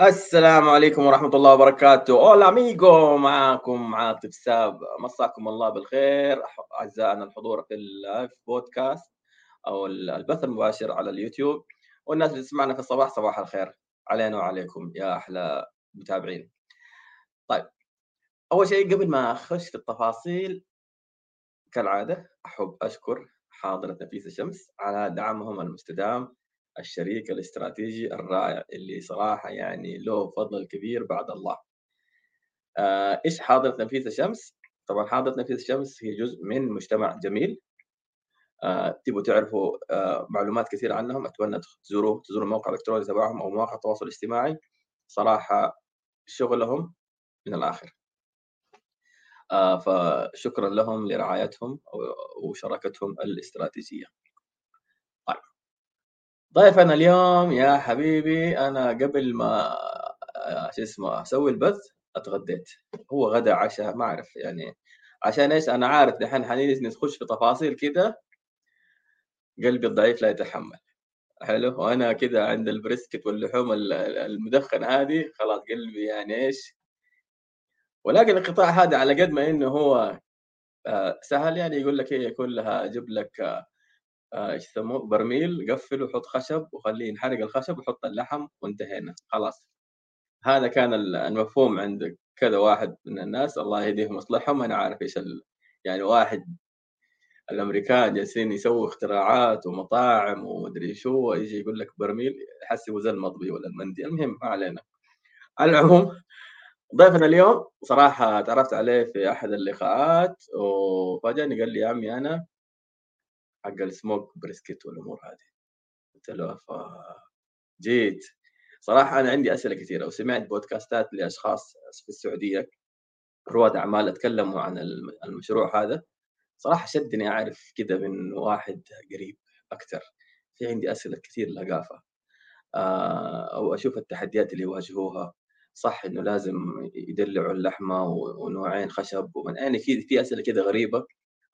السلام عليكم ورحمة الله وبركاته. أولا أميغو معكم عاطف ساب. مساكم الله بالخير. أعزائنا الحضور في اللايف بودكاست أو البث المباشر على اليوتيوب. والناس اللي تسمعنا في الصباح صباح الخير. علينا وعليكم يا أحلى متابعين. طيب أول شيء قبل ما أخش في التفاصيل كالعادة أحب أشكر حاضرة نفيسة شمس على دعمهم المستدام. الشريك الاستراتيجي الرائع اللي صراحة يعني له فضل كبير بعد الله. آه، إيش حاضرة نفيسة شمس؟ طبعا حاضرة نفيسة شمس هي جزء من مجتمع جميل. آه، تبغوا تعرفوا آه، معلومات كثيرة عنهم. أتمنى تزوروا تزوروا الموقع الإلكتروني تبعهم أو مواقع التواصل الاجتماعي. صراحة شغلهم من الآخر. فشكرا لهم لرعايتهم وشراكتهم الاستراتيجية. ضيفنا اليوم يا حبيبي أنا قبل ما آه، شو اسمه أسوي البث أتغديت. هو غدا عشاء ما أعرف يعني عشان إيش؟ أنا عارف دحين حنيجي نخش في تفاصيل كده قلبي الضعيف لا يتحمل. حلو؟ وأنا كده عند البريسكت واللحوم المدخن هذه خلاص قلبي يعني إيش؟ ولكن القطاع هذا على قد ما إنه هو آه، سهل يعني يقول لك هي كلها أجيب لك آه، إيش يسموه برميل قفل وحط خشب وخليه ينحرق الخشب وحط اللحم وانتهينا خلاص. هذا كان المفهوم عند كذا واحد من الناس الله يهديهم مصلحهم أنا عارف إيش ال... يعني واحد الأمريكان جالسين يسووا اختراعات ومطاعم ومدري شو يجي يقول لك برميل يحسبوا زي المطبي ولا المندي. المهم ما علينا. على العموم ضيفنا اليوم صراحة تعرفت عليه في أحد اللقاءات وفاجأني قال لي يا عمي أنا حق السموك بريسكت والأمور هذه. قلت له جيت. صراحة أنا عندي أسئلة كثيرة وسمعت بودكاستات لأشخاص في السعودية. رواد أعمال أتكلموا عن المشروع هذا. صراحة شدني أعرف كذا من واحد قريب أكثر. في عندي أسئلة كثير لقافة. آه، أو أشوف التحديات اللي يواجهوها. صح إنه لازم يدلعوا اللحمة ونوعين خشب ومن يعني في أسئلة كده غريبة.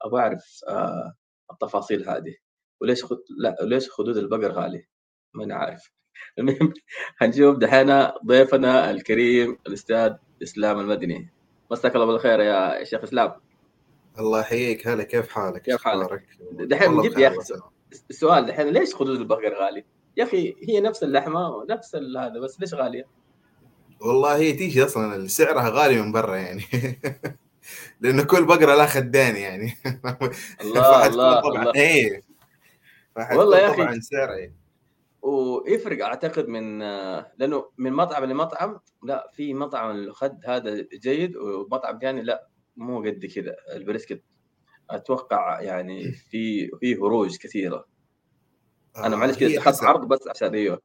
أبغى أعرف آه التفاصيل هذه وليش خد... لا وليش خدود البقر غالي؟ ما أنا عارف المهم هنشوف دحين ضيفنا الكريم الأستاذ إسلام المدني مساك الله بالخير يا شيخ إسلام الله يحييك هلا كيف حالك؟ كيف حالك؟ دحين جد يا أخي السؤال دحين ليش خدود البقر غالي؟ يا أخي هي نفس اللحمة ونفس هذا بس ليش غالية؟ والله هي تيجي أصلا سعرها غالي من برا يعني لأنه كل بقرة لها خدين يعني. الله الله طبعا. اي والله يا أخي طبعا سعرها ويفرق أعتقد من لأنه من مطعم لمطعم لا في مطعم الخد هذا جيد ومطعم ثاني لا مو قد كذا ال brisket أتوقع يعني في في هروج كثيرة. أنا معلش كذا اخذت عرض بس عشان أيوه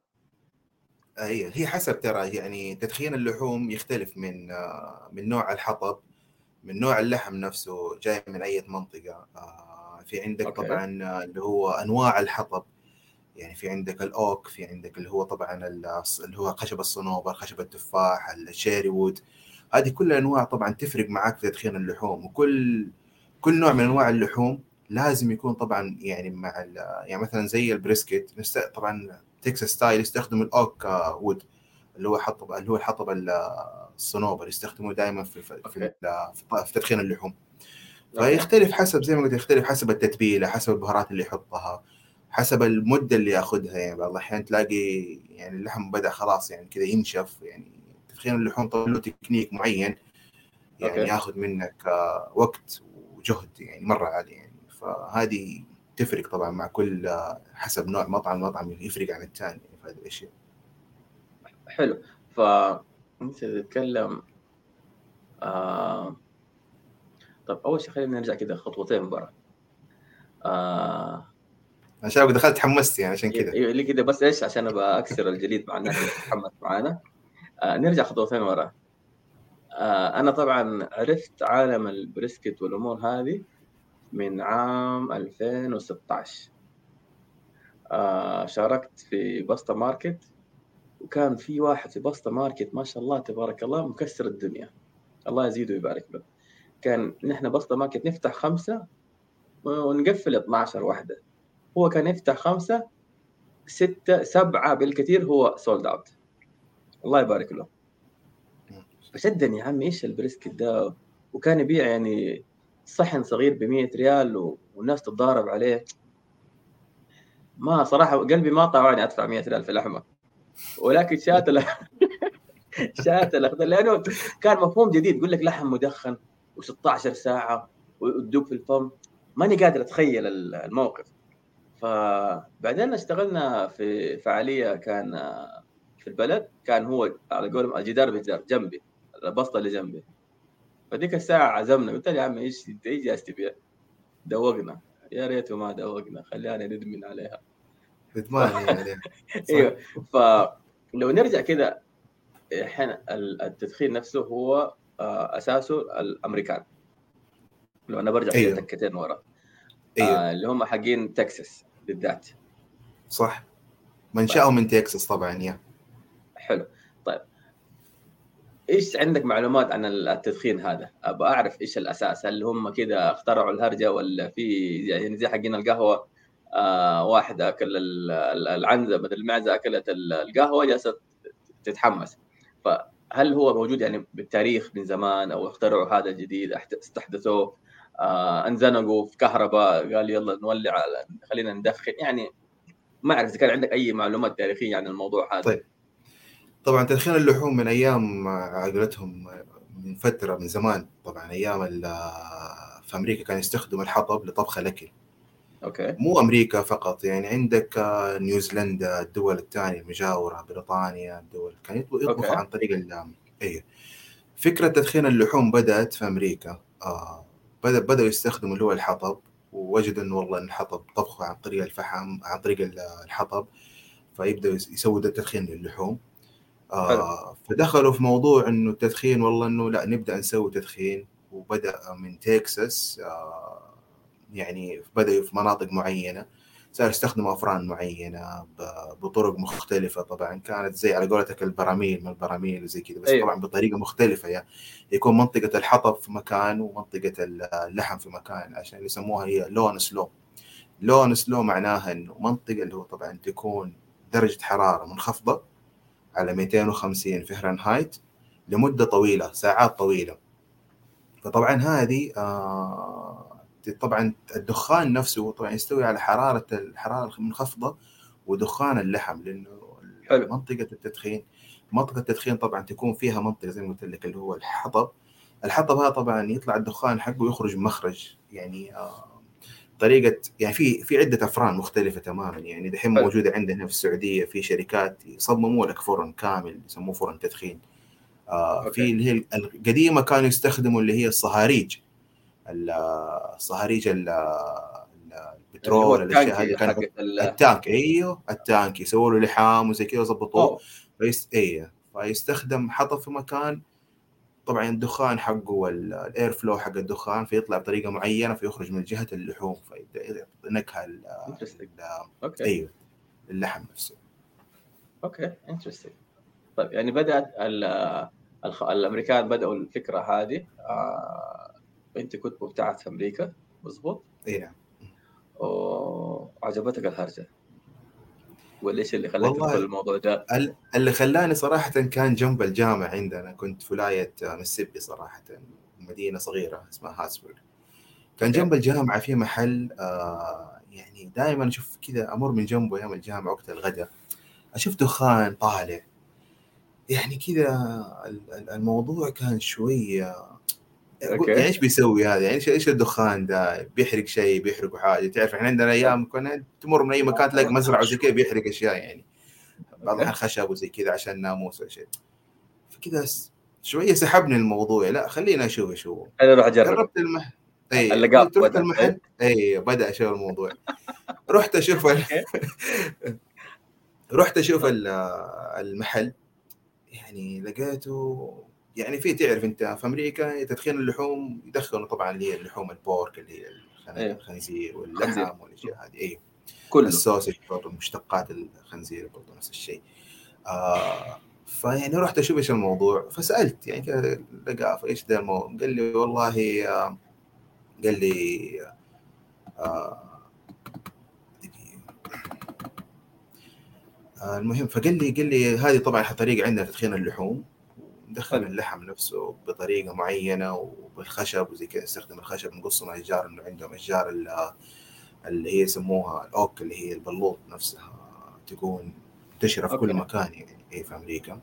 هي هي حسب ترى يعني تدخين اللحوم يختلف من آه، من نوع الحطب. من نوع اللحم نفسه جاي من أي منطقة. آه، في عندك okay. طبعا اللي هو أنواع الحطب. يعني في عندك ال oak في عندك اللي هو طبعا اللي هو خشب الصنوبر خشب التفاح ال cherry wood. هذه كلها أنواع طبعا تفرق معك في تدخين اللحوم. وكل كل نوع من أنواع اللحوم لازم يكون طبعا يعني مع يعني مثلا زي ال brisket طبعا Texas style يستخدموا ال oak wood. اللي هو حطب اللي هو الحطب الصنوبر يستخدموه دائما في في, في, في تدخين اللحوم. فيختلف حسب زي ما قلت يختلف حسب التتبيلة حسب البهارات اللي يحطها حسب المدة اللي ياخذها. يعني بعض الأحيان تلاقي يعني اللحم بدأ خلاص يعني كذا ينشف يعني تدخين اللحوم طبعا له تكنيك معين يعني okay. ياخذ منك آه، وقت وجهد يعني مرة عالي يعني. فهذه تفرق طبعا مع كل حسب نوع مطعم مطعم يفرق عن الثاني في هذه الأشياء. حلو. ف انت تتكلم آه... طب أول شيء خلينا نرجع كذا خطوتين برا آه... عشان دخلت تحمست يعني عشان كذا أيوه اللي كذا بس إيش؟ عشان أبغى أكسر الجليد مع الناس اللي تتحمس معانا. آه نرجع خطوتين ورا. آه أنا طبعا عرفت عالم البريسكت والأمور هذه من عام 2016 آه شاركت في بسطة ماركت وكان في واحد في بسطة ماركت ما شاء الله تبارك الله مكسر الدنيا. الله يزيده ويبارك له. كان نحن بسطة ماركت نفتح خمسة ونقفل 12 واحدة. هو كان يفتح خمسة ستة سبعة بالكثير هو sold out الله يبارك له. فشدني يا عمي إيش البريسكت ده؟ وكان يبيع يعني صحن صغير ب 100 ريال والناس تتضارب عليه. ما صراحة قلبي ما طاوعني أدفع 100 ريال في لحمة. ولكن شات شات الاخضر لأنه كان مفهوم جديد. يقول لك لحم مدخن و16 ساعة وتدوب في الفم. ماني قادر أتخيل الموقف. فبعدين اشتغلنا في فعالية كان في البلد. كان هو على قولهم الجدار بجدار جنبي البسطة اللي جنبي. فديك الساعة عزمنا. قلت له يا عم إيش إيش جالس تبيع؟ دوقنا. يا ريته ما دوقنا خلينا ندمن عليها. ادمان عليها. أيوه. فلو نرجع كده إحنا التدخين نفسه هو آه، أساسه الأمريكان. لو أنا برجع أيوه. تكتين ورا. أيوه. آه اللي هم حقين تكساس بالذات. صح. منشأهم من تكساس طبعا يا. حلو. طيب. إيش عندك معلومات عن التدخين هذا؟ أبغى أعرف إيش الأساس. هل هم كذا اخترعوا الهرجة ولا في يعني زي حقين القهوة؟ آه واحد أكل العنزة بدل المعزة أكلت القهوة جالسة تتحمس. فهل هو موجود يعني بالتاريخ من زمان أو اخترعوا هذا الجديد استحدثوه؟ آه انزنقوا في كهرباء قال يلا نولع خلينا ندخن. يعني ما أعرف إذا كان عندك أي معلومات تاريخية عن الموضوع هذا. طيب. طبعا تدخين اللحوم من أيام عائلتهم من فترة من زمان طبعا أيام في أمريكا كانوا يستخدموا الحطب لطبخ الأكل. أوكي. مو أمريكا فقط يعني عندك نيوزيلندا الدول الثانية المجاورة بريطانيا الدول كان يطبخوا عن طريق ال اي فكرة تدخين اللحوم بدأت في أمريكا آه بدا بدأوا يستخدموا اللي هو الحطب ووجدوا إنه والله الحطب طبخه عن طريق الفحم عن طريق الحطب فيبدأوا يسووا تدخين للحوم. آه فدخلوا في موضوع إنه التدخين والله إنه لا نبدأ نسوي تدخين وبدأ من تكساس آه يعني بداوا في مناطق معينة صار يستخدموا أفران معينة بطرق مختلفة طبعا. كانت زي على قولتك البراميل من البراميل وزي كذا بس أيوه. طبعا بطريقة مختلفة يعني. يكون منطقة الحطب في مكان ومنطقة اللحم في مكان عشان يسموها هي لون سلو. لون سلو معناها إنه منطقة اللي هو طبعا تكون درجة حرارة منخفضة على 250 فهرنهايت لمدة طويلة ساعات طويلة. فطبعا هذه آه طبعا الدخان نفسه طبعا يستوي على حرارة الحراره المنخفضه ودخان اللحم لأنه حلو. منطقة التدخين منطقة التدخين طبعا تكون فيها منطقة زي ما قلت لك اللي هو الحطب. الحطب هذا طبعا يطلع الدخان حقه يخرج مخرج يعني آه طريقة يعني في في عدة افران مختلفة تماما يعني دحين موجودة عندنا في السعودية في شركات يصمموا لك فرن كامل يسموه فرن تدخين. آه في اللي هي القديمة كانوا يستخدموا اللي هي الصهاريج. الصهاريج البترول الاشياء هذه كان ال tank أيوه ال tank يسووا له لحام وزي كذا يظبطوه فيست... أيوه فيستخدم حطب في مكان طبعا الدخان حقه وال air flow حق الدخان فيطلع بطريقة معينة فيخرج من جهة اللحوم فيبدا نكهه أيوه اللحم نفسه. أوكي انترستنج طيب يعني بدأت الأمريكان بدأوا الفكرة هذه. آه أنت كنت مبتعث في أمريكا مضبوط؟ اي نعم وعجبتك الهرجة. ولا إيش اللي خلاك تدخل الموضوع ده؟ اللي خلاني صراحة كان جنب الجامعة عندنا. كنت في ولاية مسيبي صراحة مدينة صغيرة اسمها هاتسبورغ كان جنب الجامعة في محل آه يعني دائما أشوف كذا أمر من جنبه أيام الجامعة وقت الغداء. أشوف دخان طالع. يعني كذا الموضوع كان شوية يعني إيش بيسوي هذا؟ يعني إيش الدخان ده؟ بيحرق شيء بيحرق حاجة. تعرف إحنا عندنا أيام كنا تمر من أي مكان تلاقي مزرعة وزي كذا بيحرق أشياء يعني. بعض الأحيان خشب وزي كذا عشان ناموس ولا شيء. فكذا شوية سحبني الموضوع. لا خلينا أشوف إيش هو أنا أروح أجرب. جربت المحل اي رحت المحل. اي بدأ أشوف الموضوع. رحت أشوف رحت أشوف المحل. يعني لقيته يعني في تعرف انت في أمريكا تدخين اللحوم يدخلوا طبعا اللي هي اللحوم ال pork اللي هي أيوه. الخنزير واللحم والأشياء هذه. اي كل ال sausage برضه مشتقات الخنزير برضه نفس الشيء. آه فيعني رحت أشوف إيش الموضوع فسألت يعني لقى إيش ذا الموضوع قال لي والله آه قال لي آه آه، المهم فقال لي قال لي هذه طبعا طريقه عندنا تدخين اللحوم. حلو. اللحم نفسه بطريقة معينة وبالخشب وزي كذا نستخدم الخشب نقصه من إشجار انه عندهم إشجار ال- اللي هي يسموها الأوك اللي هي البلوط نفسها تكون منتشرة في كل. مكان يعني في أمريكا.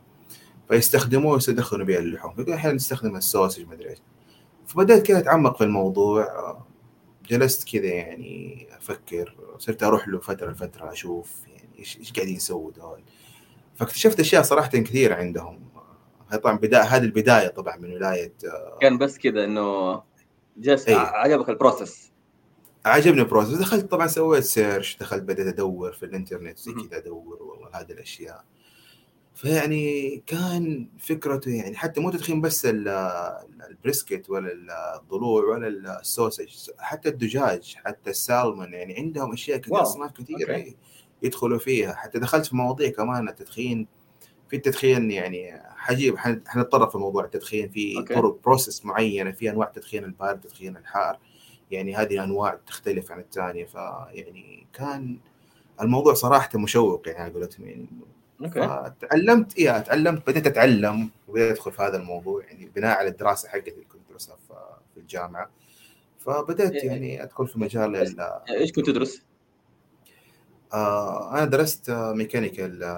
فيستخدموه ويدخلوا بها اللحوم. يقول أحيانا نستخدم السوسج ما أدري إيش. فبدأت كذا أتعمق في الموضوع جلست كذا يعني أفكر صرت أروح له فترة لفترة أشوف يعني إيش إيش قاعدين يسووا دول. فاكتشفت أشياء صراحة كثيرة عندهم. هاي طبعا بدايه هذه البداية طبعا من ولاية آه، كان بس كذا إنه جالس إيه. عجبك البروسس عجبني البروسس دخلت طبعا سويت search دخلت بديت أدور في الإنترنت زي. كذا أدور والله هذه الأشياء فيعني كان فكرته يعني حتى مو تدخين بس ال- البريسكت ولا الضلوع ولا ال sausage حتى الدجاج حتى السالمون يعني عندهم أشياء كثير. أصناف كثير أوكي. يدخلوا فيها حتى دخلت في مواضيع كمان التدخين في التدخين يعني حجيب. حن- حنتطرق في موضوع التدخين. في أوكي. طرق process معينة في أنواع تدخين البارد تدخين الحار. يعني هذه انواع تختلف عن الثانية. فيعني كان الموضوع صراحة مشوق يعني على قولتهم. يعني أوكي. فتعلمت إيه تعلمت بديت أتعلم وبديت أدخل في هذا الموضوع. يعني بناء على الدراسة حقتي اللي كنت أدرسها في الجامعة. فبدأت إيه. يعني أدخل في مجال ال- إيش كنت تدرس؟ آه أنا درست mechanical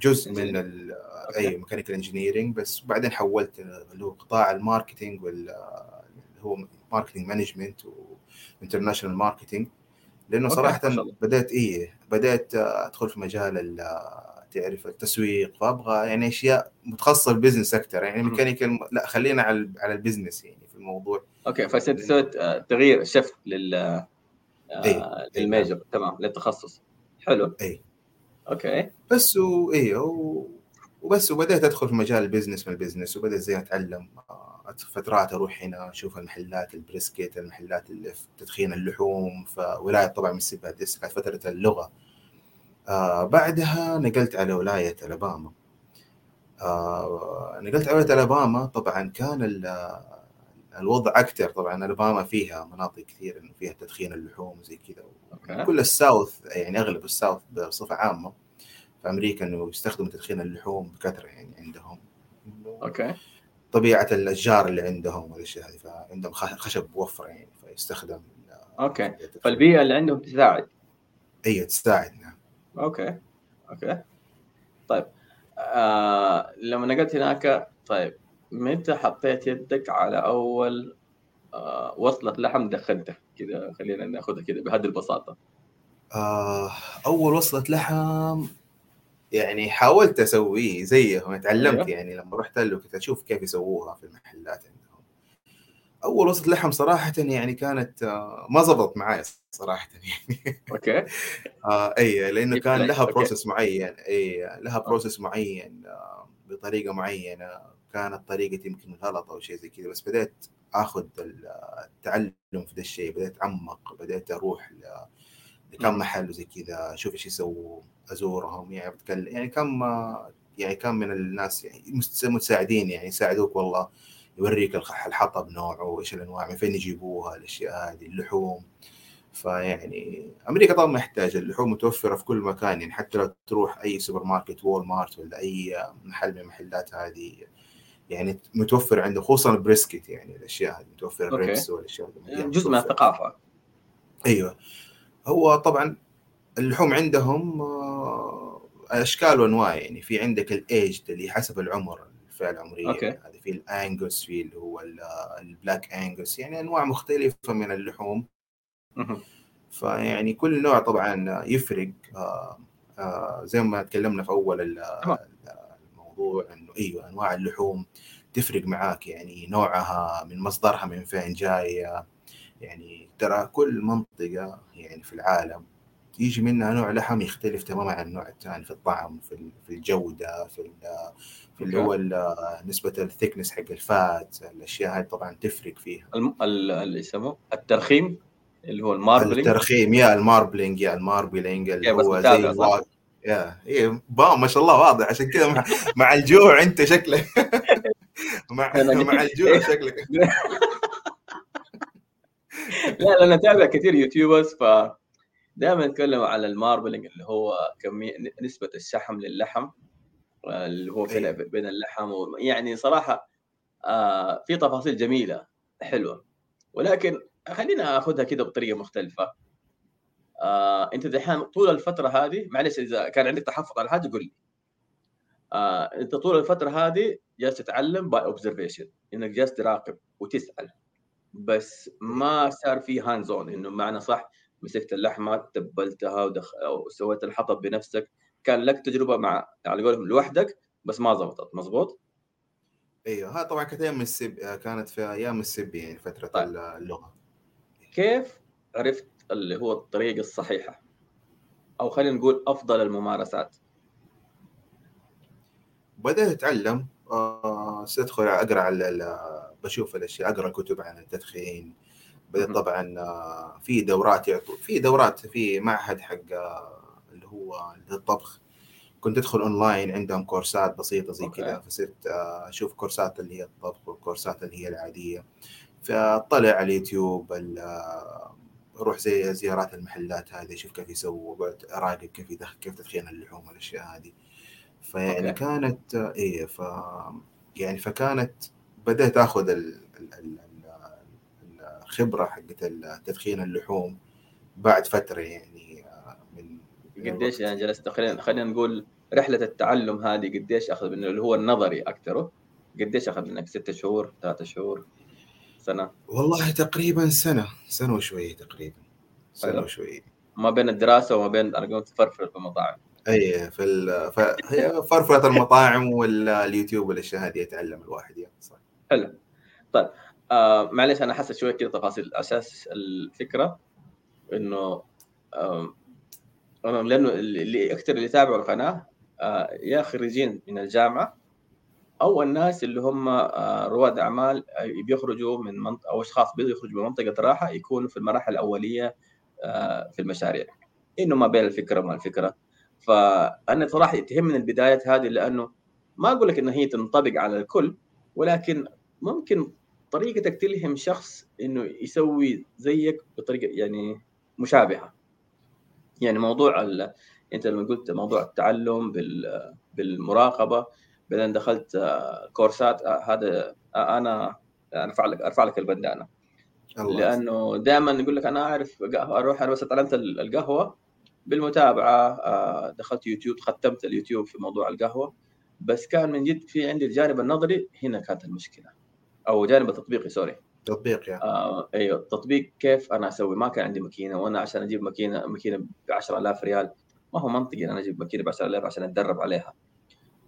جزء من. ال-. أي mechanical engineering بس بعدين حولت اللي هو قطاع ال marketing وال اللي هو marketing management و international marketing لأنه صراحة. بدأت إيه بدأت أدخل في مجال ال- تعرف التسويق فابغى يعني أشياء متخصصة بال business أكثر يعني. mechanical لا خلينا على على ال business يعني في الموضوع أوكي فسويت سويت آه، تغيير شفت لل آه، إيه. للميجر تمام للتخصص حلو اي أوكي بس وايه. وبس وبدأت أدخل في مجال البزنس من البزنس وبدأت زي أتعلم آه، فترات أروح هنا أشوف المحلات البريسكيت المحلات اللي في تدخين اللحوم فولايه طبعا من سيباديس كانت فترة اللغة آه بعدها نقلت على ولاية ألاباما آه نقلت على ولاية ألاباما طبعا كان ال- الوضع أكثر طبعا ألاباما فيها مناطق كثير فيها تدخين اللحوم وزي كذا كل ال south يعني أغلب ال south بصفة عامة. في أمريكا إنه يستخدموا تدخين اللحوم بكثرة يعني عندهم. أوكي. طبيعة الأشجار اللي عندهم والاشياء هذه فعندهم خشب موفر يعني فيستخدم أوكي. فالبيئة اللي عندهم تساعد. أيوه تساعد نعم. أوكي. أوكي. طيب آه لما نقلت هناك طيب متى حطيت يدك على أول آه وصلة لحم دخلتها كذا خلينا ناخذها كذا بهذه البساطة آه أول وصلة لحم يعني حاولت أسويه زيهم تعلمت أيوة. يعني لما رحت له كنت أشوف كيف يسووها في المحلات عندهم أول وصلة لحم صراحة يعني كانت آه ما زبطت معي صراحة يعني أوكي آه إي لأنه كان؟ لها. process معين إي لها process معين آه بطريقة معينة كانت طريقتي يمكن غلط أو شيء زي كذا بس بديت آخذ ال- التعلم في ذا الشيء بديت اتعمق بديت أروح لكم مم. محل وزي كذا أشوف إيش يسووا أزورهم يعني بتكلم يعني كم يعني كم من الناس يعني متساعدين يعني يساعدوك والله يوريك الحطب نوعه وايش الأنواع من فين يجيبوها الأشياء هذه اللحوم فيعني أمريكا طبعا محتاجه اللحوم متوفرة في كل مكان يعني حتى لو تروح أي سوبر ماركت وول مارت ولا أي محل من المحلات هذه يعني متوفر عنده خصوصا ال brisket يعني الأشياء هذه متوفرة. ال ribs والأشياء هذه يعني جزء من. الثقافة أيوه هو طبعا اللحوم عندهم آه، أشكال وأنواع يعني في عندك الايج اللي حسب العمر الفئة العمرية okay. هذه في ال Angus في اللي هو ال- ال black Angus يعني أنواع مختلفة من اللحوم. فيعني كل نوع طبعا يفرق آه، آه، زي ما تكلمنا في أول. الموضوع إنه أيوه أنواع اللحوم تفرق معاك يعني نوعها من مصدرها من فين جاية. يعني ترى كل منطقة يعني في العالم يجي منها نوع لحم يختلف تماما عن النوع الثاني في الطعم في في الجودة في في اللي هو نسبة ال thickness حق ال fat الأشياء هذه طبعا تفرق فيها. اللي يسموه الترخيم اللي هو ال marbling. الترخيم يا ال marbling يا ال marbling اللي بس هو زي؟ الواقع يا إيه با ما شاء الله واضح. عشان كذا مع, مع الجوع انت شكلك. مع مع الجوع شكلك. لا لا أنا أتابع كثير YouTubers ف دائما نتكلم على ال marbling اللي هو كمية نسبة الشحم للحم اللي هو بين أيوة. بين اللحم و... يعني صراحة آه في تفاصيل جميلة حلوة. ولكن خلينا أخذها كده بطريقة مختلفة. آه أنت دحين طول الفترة هذه معلش إذا كان عندك تحفظ على حاجة قول لي. آه أنت طول الفترة هذه جالس تتعلم by observation إنك جالس تراقب وتسأل. بس ما صار في hands on إنه معنى صح مسكت اللحمة تبلتها ودخ... وسويت الحطب بنفسك. كان لك تجربة مع على قولهم لوحدك بس ما زبطت. مزبوط أيوه. ها طبعا كانت أيام السب كانت في أيام السب يعني فترة طيب. اللغة. كيف عرفت اللي هو الطريقة الصحيحه أو خلينا نقول أفضل الممارسات. بدأت أتعلم آه أدخل أقرأ على بشوف الأشياء أقرأ كتب عن التدخين. بدأت طبعا آه، في دورات يعطوا في دورات في معهد حق آه، اللي هو الطبخ. كنت أدخل أونلاين عندهم كورسات بسيطة زي كذا فصرت آه، أشوف كورسات اللي هي الطبخ والكورسات اللي هي العادية. فأطلع على اليوتيوب أروح زي زيارات المحلات هذه أشوف كيف يسووا أراقب كيف يدخل كيف تدخين اللحوم والأشياء هذه. فيعني أوكي. كانت إيه ف يعني فكانت بدأت آخذ الخبرة حقت تدخين اللحوم بعد فترة يعني من قديش يعني جلست خلينا خلينا نقول رحلة التعلم هذه قديش أخذ منه اللي هو النظري أكثره قديش أخذ منك؟ ست شهور ثلاثة شهور؟ سنة. والله تقريبا سنة سنة وشويه تقريبا سنة وشويه ما بين الدراسة وما بين أنا قلت فرفر في المطاعم. أي في ال... فهي فرفرة المطاعم واليوتيوب والأشياء هذه يتعلم الواحد يعني صح. حلو. طيب آه معلش أنا حاسس شوية كده تفاصيل. أساس الفكرة إنه آه لأنه اللي أكثر اللي يتابعوا القناة آه يا خريجين من الجامعة أو الناس اللي هم آه رواد أعمال آه، بيخرجوا من منطقه أو أشخاص بيخرجوا من منطقة راحة يكونوا في المراحل الأولية آه في المشاريع. إنه ما بين الفكرة وما الفكرة. فأنا صراحة تهمني البدايات هذه لأنه ما أقول لك ان هي تنطبق على الكل ولكن ممكن طريقتك تلهم شخص إنه يسوي زيك بطريقة يعني مشابهة. يعني موضوع ال... أنت لما قلت موضوع التعلم بال... بالمراقبة بعدين دخلت آه، كورسات آه، هذا آه، أنا أرفع لك أرفع لك البندانه لأنه دائما يقول لك أنا أعرف أروح أنا بس تعلمت القهوة بالمتابعة. دخلت يوتيوب ختمت اليوتيوب في موضوع القهوة. بس كان من جد في عندي الجانب النظري هنا كانت المشكلة. أو جانب التطبيقي sorry. تطبيق يعني. آه أيوه. التطبيق كيف أنا أسوي؟ ما كان عندي ماكينة. وأنا عشان أجيب ماكينة ماكينة ب 10000 ريال ما هو منطقي أنا أجيب ماكينة ب 10000 عشان أتدرب عليها.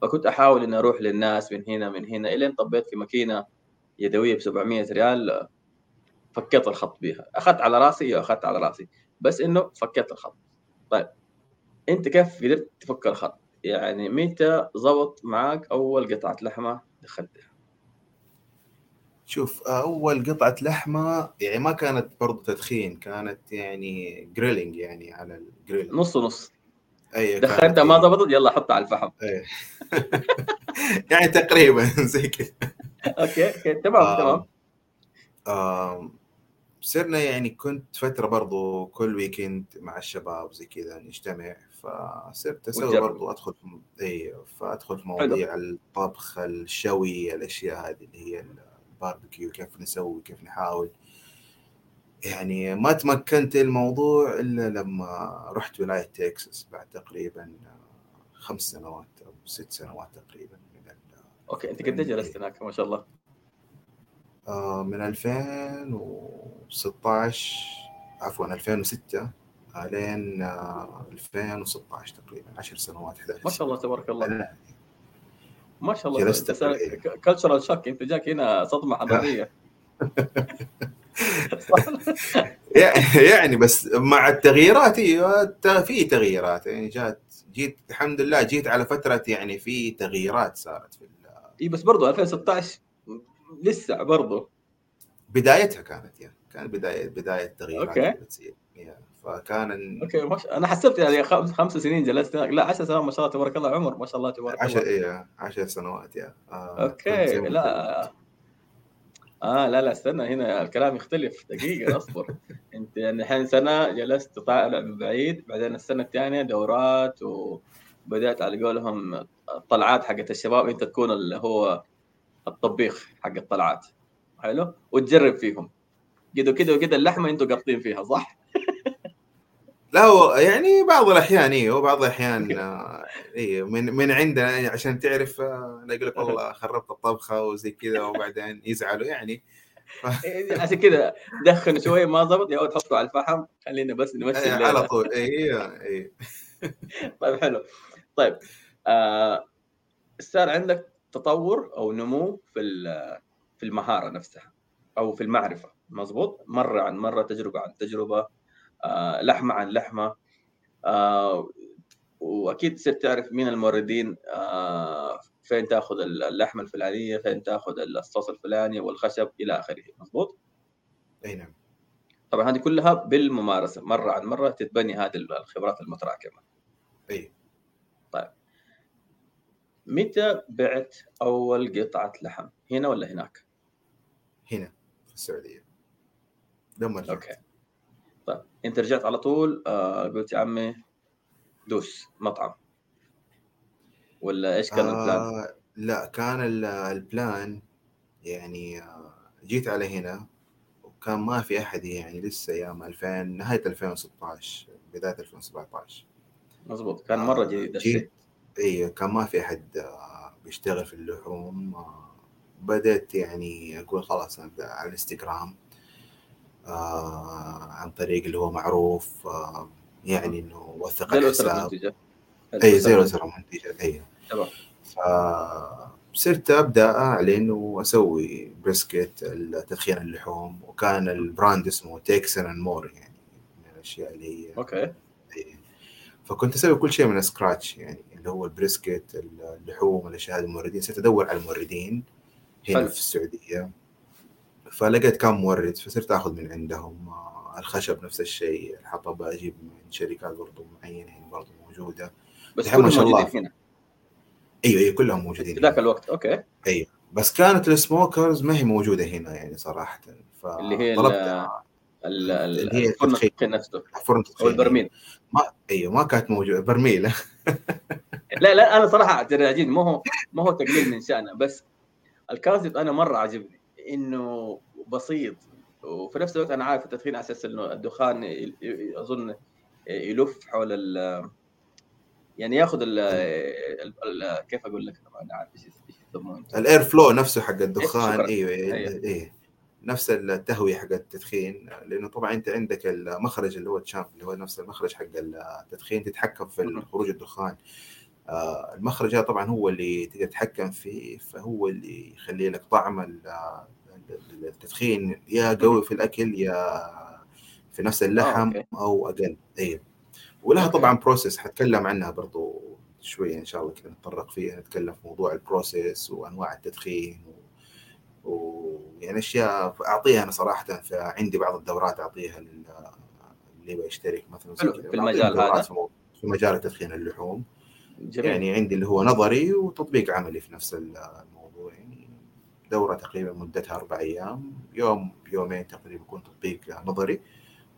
فكنت أحاول إني أروح للناس من هنا من هنا الين طبيت في ماكينة يدوية ب 700 ريال فكيت الخط بيها. أخذت على رأسي؟ أيوه أخذت على رأسي. بس إنه فكيت الخط. طيب أنت كيف قدرت تفك الخط؟ يعني متى ضبط معك أول قطعة لحمة دخلتها؟ شوف أول قطعة لحمة يعني ما كانت برضو تدخين كانت يعني grilling يعني على الجريل نص نص. أي دخلتها ما ضبطت. يلا حطها على الفحم. يعني تقريبا زي كذا. okay okay. تمام تمام. آم صرنا يعني كنت فترة برضو كل weekend مع الشباب زي كذا نجتمع فصرت أسوي برضو أدخل في إي فأدخل في مواضيع الطبخ الشوي الأشياء هذه اللي هي باربيكيو كيف نسوي كيف نحاول. يعني ما تمكنت الموضوع إلا لما رحت ولاية تكساس بعد تقريبا خمس سنوات أو ست سنوات تقريبا من okay أنت قد جلست هناك؟ ما شاء الله؟ آه من 2016 عفوا 2006 لين 2016 تقريبا 10 سنوات 11 ما شاء الله تبارك الله. ما شاء الله جلست cultural shock أنت جاك هنا صدمة حضاريه يعني بس مع التغييرات في تغييرات. يعني جات جيت الحمد لله جيت على فترة يعني في تغييرات صارت في إي بس برضه 2016 لسه برضه بدايتها كانت يعني كان بداية بداية تغييرات okay. فكان okay مش... أنا حسبت يعني خمس, خمس سنين جلست هناك. لا 10 سنوات ما شاء الله تبارك الله عمر ما شاء الله تبارك 10 إيه 10 سنوات يا. آه أوكي لا. آه لا لا استنى هنا الكلام يختلف دقيقة أصبر. أنت يعني الحين سنة جلست طالع من بعيد بعدين السنة الثانية دورات وبدات على قولهم الطلعات حقت الشباب أنت تكون اللي هو الطبيخ حق الطلعات. حلو؟ وتجرب فيهم. كده كده وكده اللحمة أنتوا قابطين فيها صح؟ لا هو يعني بعض الأحيان أيوه بعض الأحيان أيوه من من عندنا يعني عشان تعرف آه، يقول لك والله خربت الطبخة وزي كذا وبعدين يزعلوا يعني. إيه، عشان كده دخن شوية ما ضبط يا ولد حطه على الفحم خلينا بس نمشي إيه، الليلة. على طول أيوه أيوه طيب حلو. طيب آه صار عندك تطور أو نمو في في المهارة نفسها أو في المعرفة مزبوط مرة عن مرة تجربة عن تجربة. لحمة عن لحمة. آه وأكيد صرت تعرف مين الموردين. آه فين تأخذ اللحمة الفلانية فين تأخذ الصوص الفلاني والخشب إلى آخره. مزبوط أي نعم. طبعا هذه كلها بالممارسة مرة عن مرة تتبني هذه الخبرات المتراكمة. أي. متى بعت أول قطعة لحم؟ هنا ولا هناك؟ هنا في السعودية. لما رجعت. okay. طيب انت رجعت على طول آه قلت يا عمي دوس مطعم. ولا إيش كان ال plan؟ آه لا كان ال- ال plan يعني آه جيت على هنا وكان ما في أحد يعني لسه أيام 2000 نهاية 2016 بداية 2017 مزبوط كان مرة جديد الشيء جيت اي كان ما في أحد آه، بيشتغل في اللحوم آه، بدأت يعني أقول خلاص أبدأ على الإنستغرام. آه عن طريق اللي هو معروف آه يعني إنه وثق الحساب إي زي الأسر المنتجة. إي. تمام. فصرت أبدأ اعلن واسوي brisket تدخين اللحوم وكان ال brand اسمه Texan and More يعني من الأشياء اللي هي okay. فكنت أسوي كل شيء من scratch يعني اللي هو ال brisket اللحوم الأشياء هذه الموردين. صرت أدور على الموردين هنا. في السعودية. فلقيت كم مورد فصرت آخذ من عندهم آه، الخشب نفس الشيء الحطب أجيب من شركات برضو معينة برضو موجودة. بس الحين ما كلهم شاء الله. هنا أيوه أيوه كلهم موجودين ذاك. الوقت okay. بس كانت ال smokers ما هي موجودة هنا يعني صراحة. اللي هي ال- اللي هي الفرن التدخين. نفسه. فرن أو البرميل. ما أيوه ما كانت موجودة. برميل. لا لا أنا صراحة ترى ما هو ما هو تقليل من شأنه. بس الكازب أنا مرة عجبني. إنه بسيط وفي نفس الوقت أنا عارف التدخين على أساس إنه الدخان أظن يلف حول ال يعني ياخذ ال كيف أقول لك ما عارف إيش انت ال air flow نفسه حق الدخان. إيوه أيوة. أيوه إيه. نفس التهوية حق التدخين لأنه طبعا أنت عندك المخرج اللي هو ال chamber اللي هو نفس المخرج حق التدخين تتحكم في. خروج الدخان المخرج هذا طبعا هو اللي تقدر تتحكم فيه فهو اللي يخلي لك طعم ال- ال- التدخين يا قوي في الأكل يا في نفس اللحم أوكي. أو أقل أيوه ولها. طبعا process حتكلم عنها برضو شوية إن شاء الله كذا نتطرق فيها نتكلم في موضوع ال process وأنواع التدخين و... ويعني أشياء أعطيها أنا صراحة فعندي بعض الدورات أعطيها لل... اللي يبغى يشترك مثلا. في المجال هذا؟ في مجال تدخين اللحوم جميل. يعني عندي اللي هو نظري وتطبيق عملي في نفس الموضوع. يعني دورة تقريبا مدتها أربع أيام. يوم يومين تقريبا يكون تطبيق نظري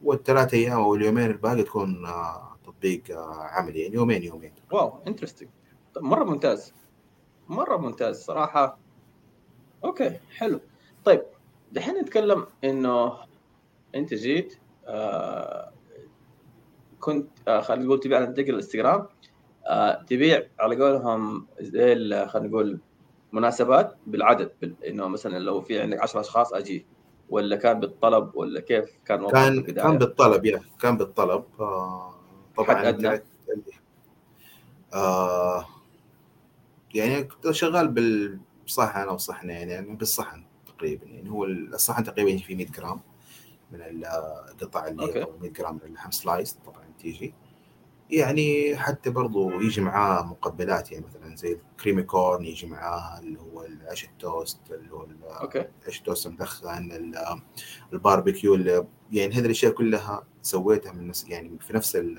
والثلاث أيام أو اليومين الباقي تكون آه، تطبيق آه، عملي. يعني يومين يومين. واو interesting مرة ممتاز. مرة ممتاز صراحة. أوكي حلو. طيب دحين نتكلم إنه أنت جيت آه كنت آه خلينا نقول تبيع عن طريق الإنستغرام. آه تبيع على قولهم زي خلينا نقول مناسبات بالعدد بال... إنه مثلا لو في عندك 10 أشخاص أجي ولا كان بالطلب ولا كيف كان وضعك كان؟ كان بالطلب يا كان بالطلب آه، طبعا حد أدنى؟ آه يعني كنت شغال بالصحن أنا وصحن يعني, بالصحن تقريبا يعني هو الصحن تقريبا فيه 100 جرام من القطع اللي أوكي. هي 100 جرام من اللحم slice طبعا تيجي يعني حتى برضو يجي معاه مقبلات يعني مثلا زي ال creamy corn يجي معاه اللي هو العيش التوست اللي هو أوكي عيش التوست المدخن ال- الباربيكيو يعني هذه الأشياء كلها سويتها من نفس يعني في نفس ال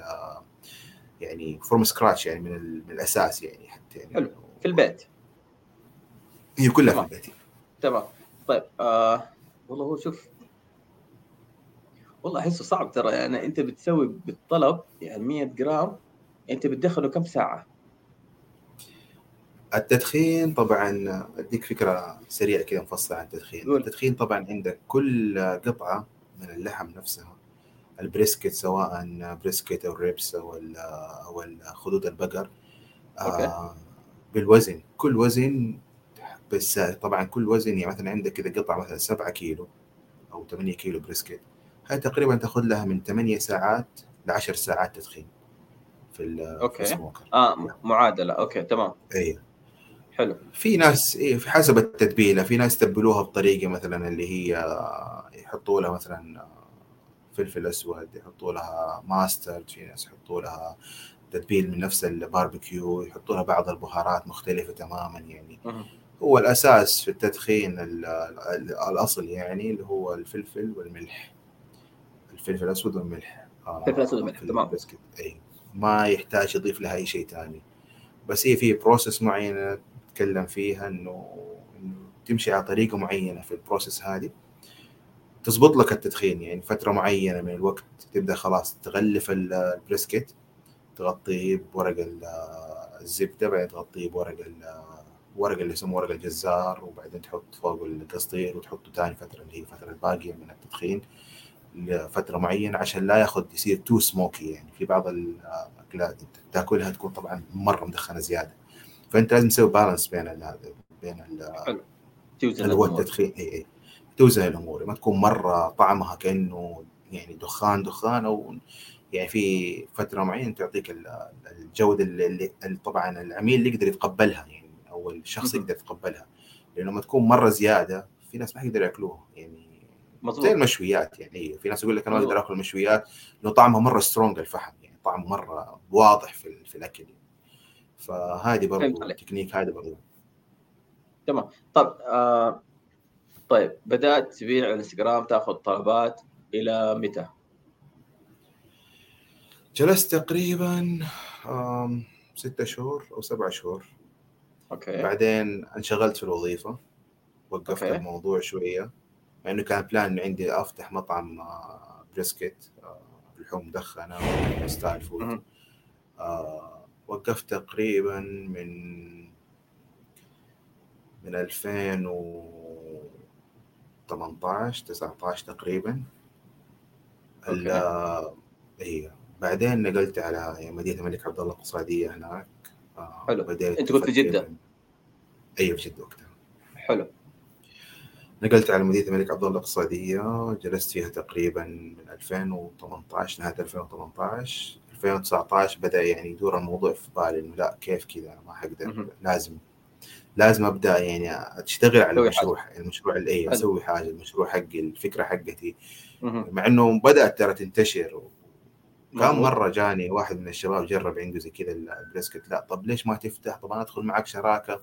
يعني from scratch يعني من, من الأساس يعني حتى يعني حلو. في البيت هي كلها في. البيت تمام طيب آه والله هو شوف والله أحسه صعب ترى يعني أنت بتسوي بالطلب يعني 100 جرام أنت بتدخله كم ساعة؟ التدخين طبعا أديك فكرة سريعة كذا مفصلة عن التدخين. التدخين طبعا عندك كل قطعة من اللحم نفسها ال brisket سواء brisket أو ribs أو ال- أو خدود البقر. آه بالوزن كل وزن بس طبعا كل وزن يعني مثلا عندك كذا قطعة مثلا 7 كيلو أو 8 كيلو brisket هاي تقريبا تاخذ لها من 8 ساعات ل 10 ساعات تدخين في أوكي. ال smoker آه معادلة. أوكي تمام. اي حلو. في ناس إيه في حسب التتبيله في ناس يتبلوها بطريقة مثلا اللي هي يحطوا لها مثلا فلفل أسود يحطوا لها mustard في ناس يحطوا لها تتبيل من نفس الباربيكيو يحطوا لها بعض البهارات مختلفة تماما يعني. هو الأساس في التدخين ال- ال- الأصل يعني اللي هو الفلفل والملح. الفلفل الاسود والملح. آه، الفلفل الأسود والملح، في تمام. إي. ما يحتاج يضيف لها أي شيء ثاني. بس هي في process معينة نتكلم فيها إنه إنه تمشي على طريقة معينة في ال process هذه. تزبط لك التدخين يعني فترة معينة من الوقت تبدأ خلاص تغلف ال- ال brisket تغطيه بورق ال- الزبدة بعدين تغطيه بورق ال- ورق اللي يسموه ورق الجزار وبعدين تحط فوقه القصدير وتحطه ثاني فترة اللي هي الفترة الباقية من التدخين. لفترة معينة عشان لا ياخذ يصير too smoky يعني. في بعض الأكلات تاكلها تكون طبعا مرة مدخنة زيادة. فأنت لازم تسوي balance بين ال هذا بين توزن هو. التدخين. إي إي. توزن الأمور. ما تكون مرة طعمها كأنه يعني دخان دخان أو يعني في فترة معينة تعطيك ال- الجودة اللي, اللي طبعا العميل اللي يقدر يتقبلها يعني أو الشخص. يقدر يتقبلها. لأنه لما تكون مرة زيادة في ناس ما يقدروا يأكلوها. يعني زي مظبوط المشويات يعني في ناس يقول لك أنا ما. أقدر آكل المشويات لأنه طعمها مرة strong الفحم يعني طعمه مرة واضح في, في الأكل يعني. فهذه عليك. التكنيك هذا برضو تمام طب آه طيب بدأت تبيع على الإنستغرام تأخذ طلبات إلى متى؟ جلست تقريبا ستة شهور أو سبعة شهور أوكي بعدين انشغلت في الوظيفة وقفت أوكي. الموضوع شوية مع إنه كان plan عندي أفتح مطعم آه، brisket آه، لحوم مدخنة style food. آه، وقفت تقريبا من من 2018 19 تقريبا. هي بعدين نقلت على مدينة الملك عبد الله الاقتصاديه هناك. حلو. بديت أنت كنت في؟ أفكر- أيوه في جدة وقتها. حلو. نقلت على مدينة الملك عبد الله الاقتصادية جلست فيها تقريبا من 2018 نهاية 2018 2019 بدأ يعني يدور الموضوع في بالي إنه لا كيف كذا؟ أنا ما حقدر. لازم لازم أبدأ يعني أشتغل على المشروع المشروع اللي اي حلو. أسوي حاجة المشروع حقي الفكرة حقتي. مع إنه بدأت ترى تنتشر. كم. مرة جاني واحد من الشباب جرب عنده زي كذا ال brisket. لا طب ليش ما تفتح؟ طب أنا أدخل معك شراكة.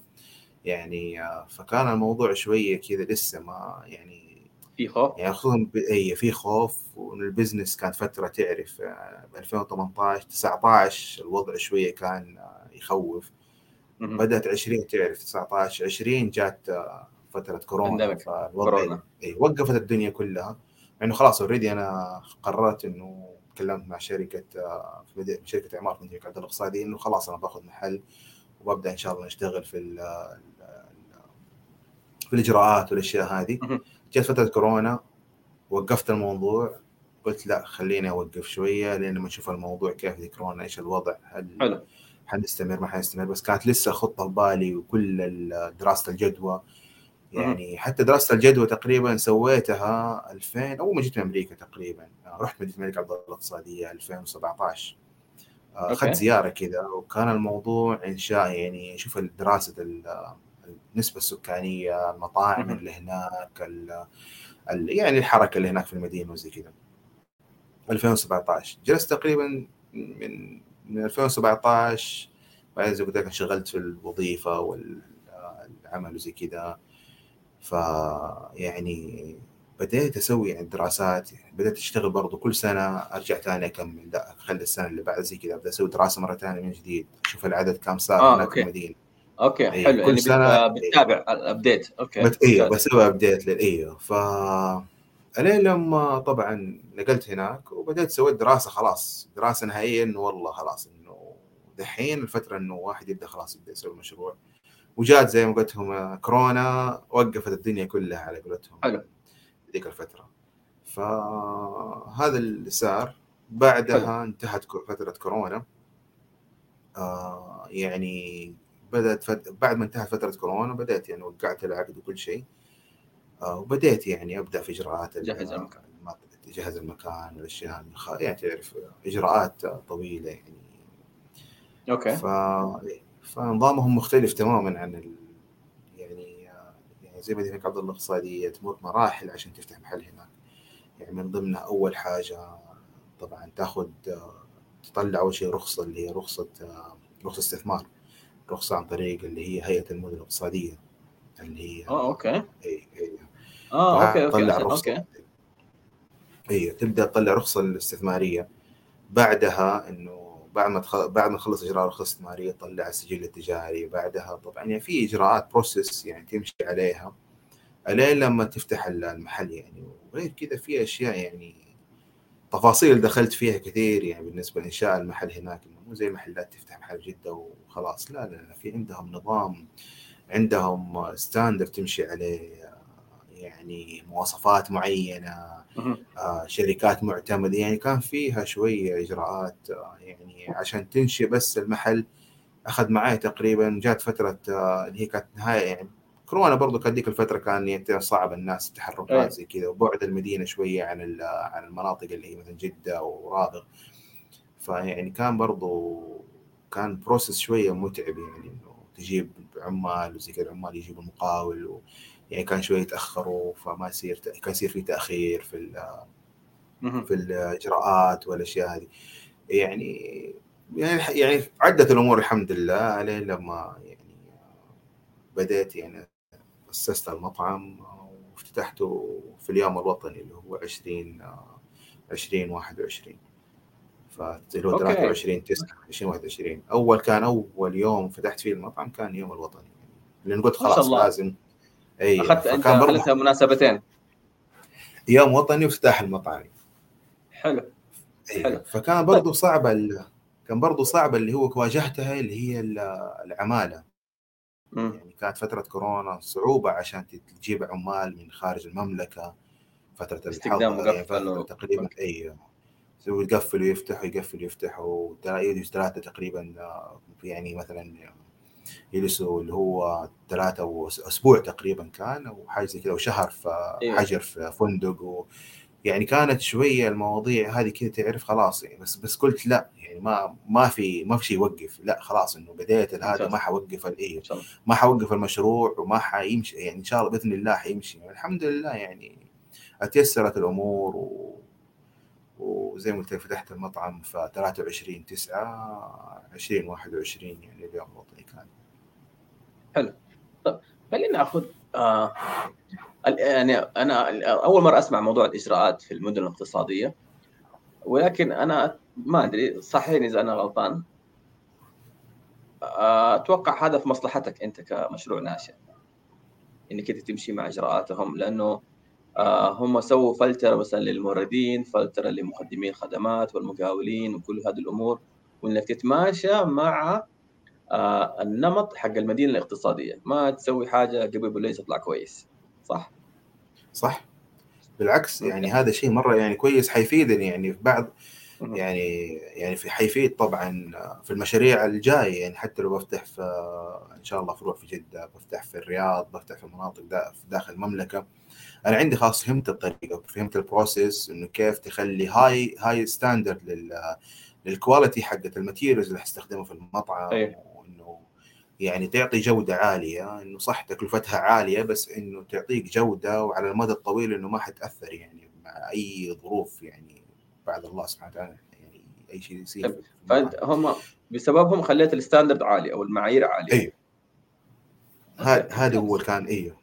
يعني آه، فكان الموضوع شوية كذا لسه ما يعني في خوف؟ يعني خصوصا ب- اي في خوف وإن ال business كانت فترة تعرف ب 2018 19 الوضع شوية كان آه، يخوف. مهم. بدأت 20 تعرف 19 20 جات آه، فترة كورونا. كورونا. اي وقفت الدنيا كلها. مع انه خلاص اوريدي أنا قررت إنه تكلمت مع شركة شركة إعمار في مدينة عبد الله الاقتصادي إنه خلاص أنا باخذ محل. وببدأ إن شاء الله نشتغل في ال في الإجراءات والأشياء هذه. جت فترة كورونا وقفت الموضوع. قلت لا خليني أوقف شوية لين ما نشوف الموضوع كيف ذي كورونا إيش الوضع هل حلو. حنستمر ما حنستمر. بس كانت لسه خطة في بالي وكل دراسة الجدوى. يعني حتى دراسة الجدوى تقريبا سويتها 2000 اول ما جيت من أمريكا تقريبا. رحت مدينة الملك عبد الله الاقتصادية 2017 أوكي. اخذت زيارة كذا وكان الموضوع إنشاء يعني شوف دراسة ال- النسبة السكانية المطاعم. اللي هناك ال- ال- يعني الحركة اللي هناك في المدينة وزي كذا. 2017 جلست تقريبا من من 2017 بعدين زي ما قلت لك انشغلت في الوظيفة والعمل وزي كذا. فيعني بديت أسوي يعني دراسات يعني بديت أشتغل برضو كل سنة أرجع ثاني أكمل لا اخلي السنة اللي بعد زي كذا ابدا أسوي دراسة مرة ثانية من جديد أشوف العدد كم صار آه، هناك. في المدينة okay إيه، حلو كل يعني سنة- بت- بتتابع الابديت أوكي بت... أيوه. بسوي update لل أيوه ف ألين لما طبعا نقلت هناك وبدأت سويت دراسة خلاص دراسة نهائية إنه والله خلاص إنه دحين الفترة إنه واحد يبدأ خلاص يبدأ يسوي مشروع وجات زي ما قلت لهم كورونا وقفت الدنيا كلها على قولتهم حلو. ذيك الفترة. فهذا اللي صار. بعدها انتهت فترة كورونا. آه يعني بدأت فت... بعد ما انتهت فترة كورونا بدأت يعني وقعت العقد وكل شيء. آه وبديت يعني أبدأ في إجراءات جهز المكان. الم- جهز المكان والأشياء يعني تعرف إجراءات طويلة يعني. okay. ف... فنظامهم مختلف تماما عن ال... زي ما هناك عبد الله الاقتصاديه تمر مراحل عشان تفتح محل هناك. يعني من ضمنها أول حاجة طبعا تاخذ تطلع أول شيء رخصة اللي هي رخصة رخصة استثمار. رخصة عن طريق اللي هي هيئة المدن الاقتصادية. اللي هي آه okay. اي اي آه okay okay تطلع الرخصه okay اي تبدأ تطلع رخصة الاستثمارية. بعدها إنه بعد ما. بعد ما تخلص إجراء الرخصه الاستثماريه تطلع السجل التجاري. بعدها طبعا يعني في إجراءات process يعني تمشي عليها. الين لما تفتح المحل يعني. وغير كذا في أشياء يعني تفاصيل دخلت فيها كثير يعني بالنسبة لإنشاء المحل هناك. مو زي المحلات تفتح محل جدة وخلاص. لا لا, لا في عندهم نظام عندهم ستاندرد تمشي عليه. يعني مواصفات معينة. آه، شركات معتمدة يعني كان فيها شوية إجراءات آه، يعني عشان تنشئ بس المحل أخذ معي تقريبا جات فترة آه، اللي هي كانت نهاية يعني كورونا برضو كانت ذيك الفترة كان يعني صعب الناس أيه. التحركات زي كذا وبعد المدينة شوية عن عن المناطق اللي هي مثلا جدة ورابغ فيعني كان برضو كان بروسس شوية متعب يعني إنه تجيب عمال وزي كذا العمال يجيبوا مقاول و يعني كان شوية يتأخروا فما يصير كان يصير في تأخير في. في الإجراءات والأشياء هذه يعني يعني يعني عدت الأمور الحمد لله لين لما يعني بديت يعني أسست المطعم وافتتحته في اليوم الوطني اللي هو 20 2021 فاللي هو أوكي. 23 9 2021 أول كان أول يوم فتحت فيه المطعم كان يوم الوطني لأن قلت خلاص. لازم اي أخذت أنت برضه مناسبتين يوم وطني وافتتاح المطاعم حلو أيوة. حلو. فكان برضو صعب ال... كان برضو صعب اللي هو واجهتها اللي هي ال- العمالة مم. يعني كانت فترة كورونا صعوبة عشان تجيب عمال من خارج المملكة فترة الحظر فترة و- تقريبا. اي يسوي يقفل ويفتح ويقفل ويفتح ويجلسوا ثلاثة تقريبا آه، يعني مثلا يجلسوا اللي هو ثلاثة وأسبوع تقريبا كان أو حاجة زي كذا وشهر في أيوة. حجر في فندق و يعني كانت شوية المواضيع هذه كذا تعرف خلاص يعني بس بس قلت لا يعني ما ما في ما في شيء يوقف لا خلاص إنه بديت هذا. ما حوقف الايه ما حوقف المشروع وما حيمشي يعني إن شاء الله بإذن الله حيمشي يعني الحمد لله يعني أتيسرت الأمور و... وزي ما قلت لك فتحت المطعم في 23 9 2021 يعني اليوم الوطني كان. خلينا ناخذ آه يعني أنا أول مرة أسمع موضوع الإجراءات في المدن الاقتصادية ولكن أنا ما أدري صحيني إذا أنا غلطان. آه، أتوقع هذا في مصلحتك أنت كمشروع ناشئ إنك أنت تمشي مع إجراءاتهم لأنه هم سووا فلترة مثلا للموردين فلترة لمقدمي الخدمات والمقاولين وكل هذه الأمور وانك تتماشى مع آه، النمط حق المدينة الاقتصادية ما تسوي حاجة قبل بليز يطلع كويس صح؟ صح بالعكس. يعني هذا شيء مرة يعني كويس حيفيدني يعني في بعض. يعني يعني في حيفيد طبعا في المشاريع الجاية يعني حتى لو بفتح في إن شاء الله فروع في جدة بفتح في الرياض بفتح في مناطق دا في داخل المملكة أنا عندي خلاص فهمت الطريقة فهمت ال process إنه كيف تخلي high high standard لل لل quality حقت ال materials اللي حستخدمها في المطعم أيوة. وإنه يعني تعطي جودة عالية إنه صح تكلفتها عالية بس إنه تعطيك جودة وعلى المدى الطويل إنه ما حتأثر يعني مع أي ظروف يعني بعد الله سبحانه وتعالى يعني أي شيء يصير طيب، فأنت هم بسببهم خليت ال standard عالي أو المعايير عالية أيوه هذا هو. كان أيوه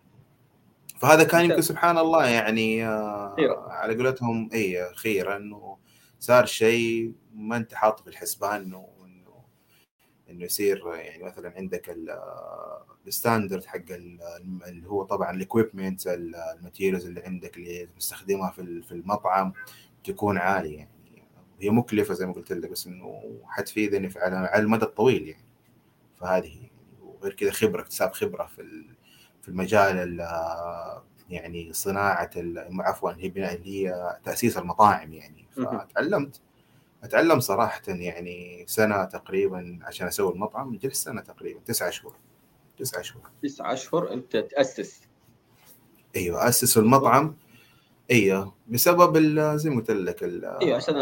فهذا كان يمكن. سبحان الله يعني آه،. على قولتهم إي خيرا إنه صار شيء ما أنت حاطه في الحسبان إنه إنه إنه يصير يعني مثلا عندك ال standard حق اللي هو طبعا ال equipment ال materials اللي عندك اللي تستخدمها في في المطعم تكون عالية يعني هي مكلفة زي ما قلت لك بس إنه حتفيدني على المدى الطويل يعني فهذه يعني وغير كذا خبرة اكتساب خبرة في في المجال يعني صناعة عفوا هي اللي هي تأسيس المطاعم يعني. فتعلمت أتعلم صراحة يعني سنة تقريبا عشان أسوي المطعم جلست سنة تقريبا تسعة شهور تسعة شهور. تسعة اشهر أنت تأسس. أيوه أسس المطعم. أيوه بسبب زي ما قلت لك أيوه عشان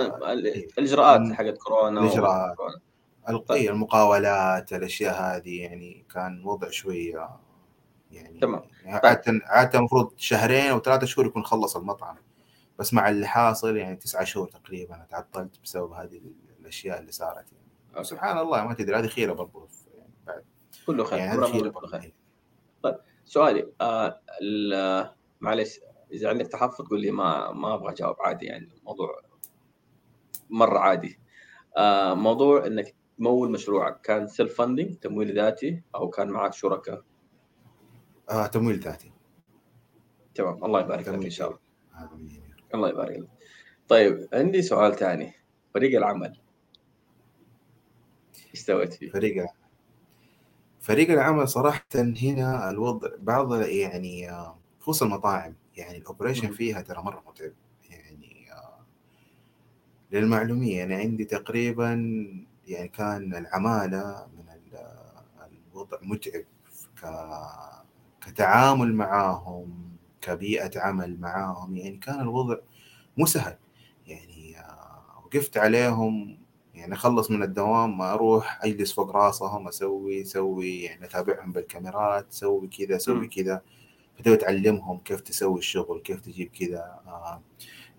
الإجراءات حقت كورونا الإجراءات. طيب. المقاولات الأشياء هذه يعني كان وضع شوية يعني تمام. عادة عادة المفروض شهرين أو ثلاثة شهور يكون خلص المطعم بس مع اللي حاصل يعني تسعة شهور تقريبا تعطلت بسبب هذه الأشياء اللي صارت يعني. سبحان الله ما تدري هذه خيرة برضو يعني بعد. كله خير. يعني هذه خيرة خير. طيب سؤالي آه معلش إذا عندك تحفظ قول لي ما ما أبغى أجاوب عادي يعني الموضوع مرة عادي. آه موضوع إنك تمول مشروعك كان self funding تمويل ذاتي أو كان معك شركاء؟ آه تمويل ذاتي. تمام الله يبارك لك ان شاء الله الله يبارك لك. طيب عندي سؤال ثاني. فريق العمل. إيش سويت فيه؟ فريق فريق العمل صراحة هنا الوضع بعض يعني آه، خصوصا المطاعم. يعني ال operation فيها ترى مرة متعب. يعني آه، للمعلومية. أنا عندي تقريبا يعني كان العمالة من الوضع متعب ك... كتعامل معاهم كبيئة عمل معاهم يعني كان الوضع مو سهل. يعني آه، وقفت عليهم يعني أخلص من الدوام ما أروح أجلس فوق راسهم أسوي أسوي يعني أتابعهم بالكاميرات سوي كذا سوي كذا. فتبي تعلمهم كيف تسوي الشغل كيف تجيب كذا. آه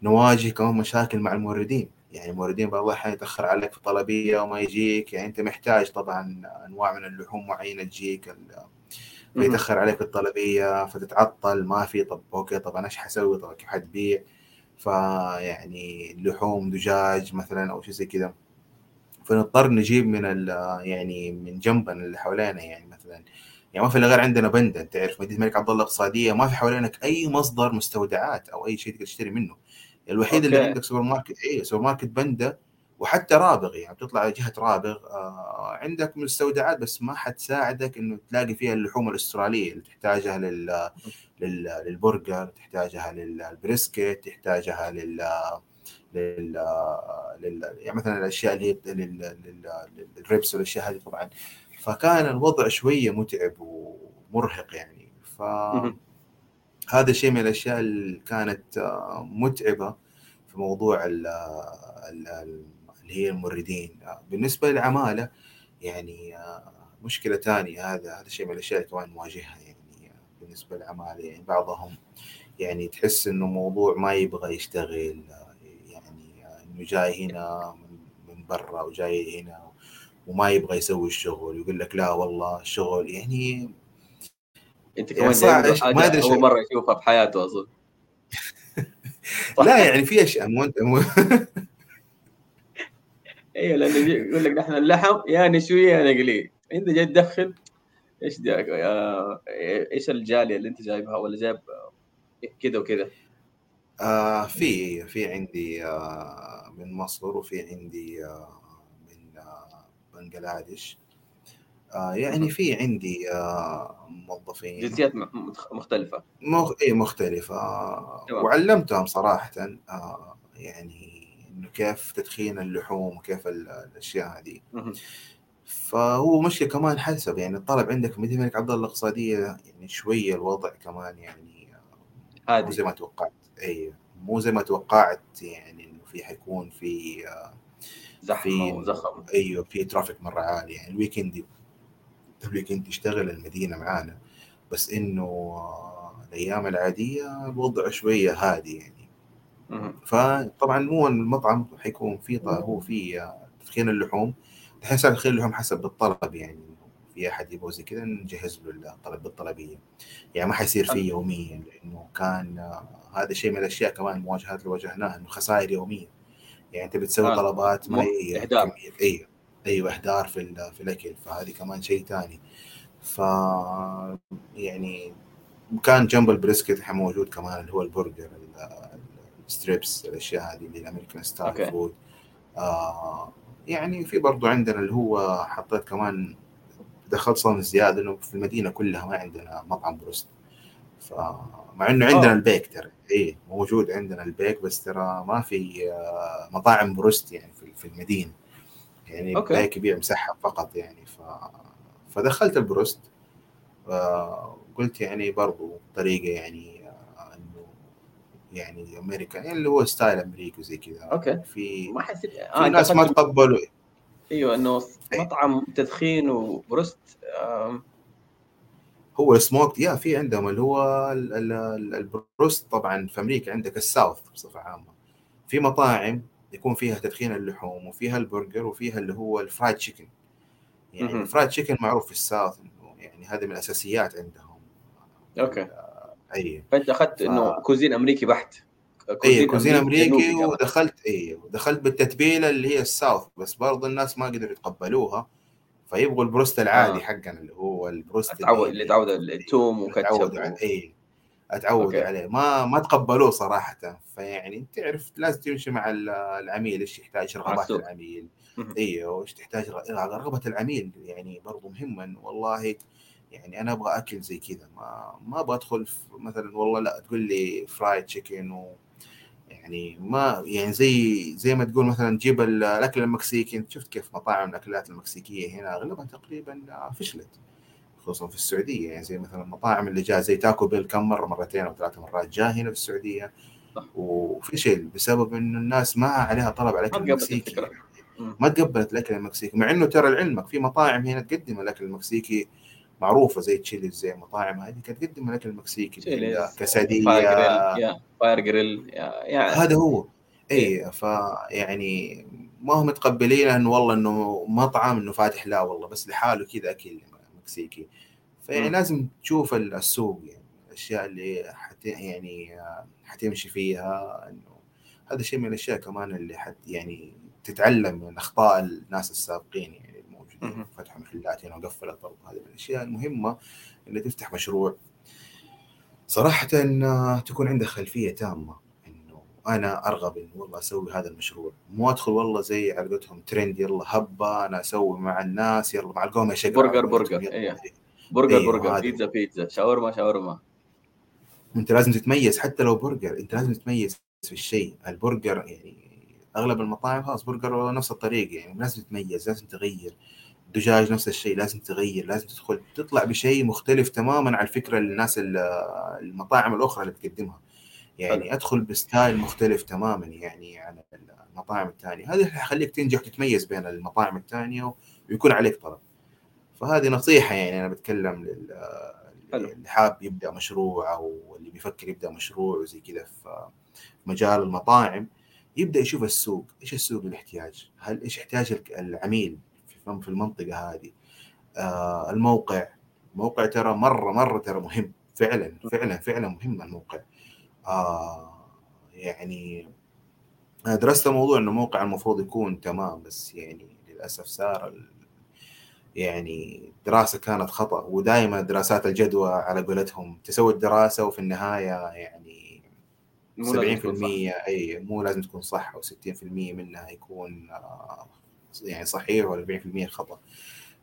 نواجه كمان مشاكل مع الموردين. يعني الموردين بعض الأحيان يتأخر عليك في طلبية وما يجيك. يعني أنت محتاج طبعا انواع من اللحوم معينة تجيك فيتاخر عليك الطلبية فتتعطل ما في طب okay طب أنا إيش حسوي؟ طب كيف حتبيع فيعني لحوم دجاج مثلا أو شيء زي كذا. فنضطر نجيب من يعني من جنبنا اللي حوالينا يعني مثلا. يعني ما في إلا غير عندنا بندا تعرف مدينة الملك عبد الله الاقتصادية ما في حوالينك أي مصدر مستودعات أو أي شيء تقدر تشتري منه. الوحيد okay. اللي عندك سوبر ماركت اي سوبر ماركت بندا وحتى رابغ يعني بتطلع جهة رابغ آه عندك مستودعات بس ما حتساعدك إنه تلاقي فيها اللحوم الأسترالية اللي تحتاجها لل, لل... للبرجر تحتاجها لل brisket تحتاجها لل لل... لل... يعني مثلا الأشياء اللي هي لل... لل... لل ribs والأشياء هذه طبعا. فكان الوضع شوية متعب ومرهق يعني. ف هذا شيء من الأشياء اللي كانت آه، متعبة في موضوع ال ال اللي هي الموردين. بالنسبة للعمالة يعني آه، مشكلة ثانية هذا هذا شيء من الأشياء اللي كمان نواجهها يعني آه، بالنسبة للعمالة. يعني بعضهم يعني تحس إنه موضوع ما يبغى يشتغل يعني إنه جاي هنا من برا وجاي هنا وما يبغى يسوي الشغل يقول لك لا والله الشغل يعني أنت كمان يعني ما أدري أول مرة يشوفها في حياته اظن لا يعني في أشياء مو أيوه لأنه يقول لك نحن اللحم يا نشوي يا نقليه انت جاي تدخل إيش إيش الجالية اللي أنت جايبها؟ ولا جايب كذا وكذا آه في في عندي آه من مصر وفي عندي آه من آه بنجلاديش آه يعني في عندي آه موظفين. جنسيات مختلفة. مخ... اي مختلفة. آه وعلمتهم صراحة آه يعني إنه كيف تدخين اللحوم وكيف الأشياء هذه. فهو مشكلة كمان حسب يعني الطلب عندك في مدينة الملك عبد الله الاقتصادية يعني شوية الوضع كمان يعني هادي. مو زي ما توقعت. إي مو زي ما توقعت يعني إنه في حيكون في آه، زحمة وزخم. أيوه في traffic مرة عالي يعني ال weekend ال weekend تشتغل المدينة معانا. بس إنه آه، الأيام العادية الوضع شوية هادي يعني. فطبعا مو المطعم حيكون فيه هو في تدخين اللحوم. الحين صار تدخين اللحوم حسب الطلب يعني في أحد يبغى زي كذا نجهز له الطلب بالطلبية. يعني ما حيصير فيه يوميا لأنه كان هذا شيء من الأشياء كمان المواجهات اللي واجهناها إنه خسائر يوميه يعني انت بتسوي آه. طلبات ما هي كمية إي أيوه اهدار في في الأكل. فهذه كمان شيء ثاني. ف يعني كان جنب ال brisket موجود كمان اللي هو البرجر ال strips الأشياء هذه اللي ال American style food آه يعني في برضو عندنا اللي هو حطيت كمان دخلت صنف زياده إنه في المدينة كلها ما عندنا مطعم بروست. فمع إنه عندنا البيك ترى. اي موجود عندنا البيك بس ترى ما في آه، مطاعم بروست يعني في المدينة. يعني okay. البيك يبيع مسحب فقط يعني ف... فدخلت البروست. قلت يعني برضو طريقة يعني آه، يعني أمريكا يعني اللي هو style أمريكي وزي كذا. okay. في ما حسيت آه في ناس ما تقبلوا. أيوه إنه مطعم تدخين وبروست هو سموك يا في عندهم اللي هو البروست طبعا في أمريكا عندك ال South بصفة عامة. في مطاعم يكون فيها تدخين اللحوم وفيها البرجر وفيها اللي هو ال fried chicken يعني ال fried chicken معروف في ال South يعني هذه من الأساسيات عندهم. okay. آه، أي. فأنت أخذت ف... إنه cuisine أمريكي بحت. cuisine, أيه cuisine أمريكي, أمريكي ودخلت اي ودخلت بالتتبيلة اللي هي ال South بس برضه الناس ما قدروا يتقبلوها. فيبغوا البروست العادي آه. حقنا اللي هو البروست اتعود اللي تعود التوم وكاتشب و... اي أتعود okay. عليه. ما ما تقبلوه صراحة. فيعني تعرف لازم تمشي مع العميل إيش يحتاج رغبات العميل. أيوه إيش تحتاج رغبة العميل. يعني برضو مهما. والله يعني أنا أبغى أكل زي كذا ما ما أبغى أدخل مثلا والله لا تقول لي فرايد تشيكن و يعني ما يعني زي زي ما تقول مثلا تجيب الأكل المكسيكي. أنت شفت كيف مطاعم الأكلات المكسيكية هنا أغلبها تقريبا فشلت خصوصا في السعودية. يعني زي مثلا المطاعم اللي جاء زي تاكو بيل كم مرة مرتين أو ثلاث مرات جاء هنا في السعودية وفشل بسبب إنه الناس ما عليها طلب على الأكل المكسيكي. ما تقبلت الأكل المكسيكي مع إنه ترى لعلمك في مطاعم هنا تقدم الأكل المكسيكي معروفة زي تشيليز زي مطاعم هذه كانت تقدم الاكل المكسيكي كساديا fire grill يعني هذا هو. اي إيه. فيعني ما هم متقبلين انه والله إنه مطعم إنه فاتح لا والله بس لحاله كذا اكل مكسيكي. فيعني لازم تشوف السوق يعني الأشياء اللي حت يعني حتمشي فيها إنه هذا شيء من الأشياء كمان اللي حت يعني تتعلم من أخطاء الناس السابقين يعني. فتحوا محلات هنا وقفلت برضه هذه من الأشياء المهمة اللي تفتح مشروع. صراحة تكون عندك خلفية تامة إنه أنا أرغب انه والله أسوي هذا المشروع. مو أدخل والله زي على قولتهم ترند يلا هبة أنا أسوي مع الناس يلا مع القوم يا برجر برجر. إيه. برجر أيوه برجر. بيتزا بيتزا. شاورما شاورما. أنت لازم تتميز حتى لو برجر. أنت لازم تتميز في الشيء. البرجر يعني أغلب المطاعم خلاص برجر نفس الطريقة يعني. لازم تتميز لازم تغير. دجاج نفس الشيء لازم تغير لازم تدخل تطلع بشيء مختلف تماما عن الفكرة اللي الناس المطاعم الأخرى اللي بتقدمها يعني أدخل ب style مختلف تماما يعني عن المطاعم الثانية هذا اللي حيخليك تنجح وتتميز بين المطاعم الثانية ويكون عليك طلب. فهذه نصيحة يعني أنا بتكلم لل اللي حاب يبدأ مشروع أو اللي بيفكر يبدأ مشروع وزي كذا في مجال المطاعم يبدأ يشوف السوق إيش السوق الاحتياج هل إيش يحتاج العميل؟ في المنطقة هذه. آه الموقع. الموقع ترى مرة مرة ترى مهم. فعلا فعلا فعلا مهم الموقع. آه يعني أنا درست الموضوع إنه موقع المفروض يكون تمام بس يعني للأسف صار يعني دراسة كانت خطأ. ودائما دراسات الجدوى على قولتهم تسوي الدراسة وفي النهاية يعني 70% أي مو لازم تكون صح أو 60% منها يكون آه، يعني صحيح ولا 40% خطأ.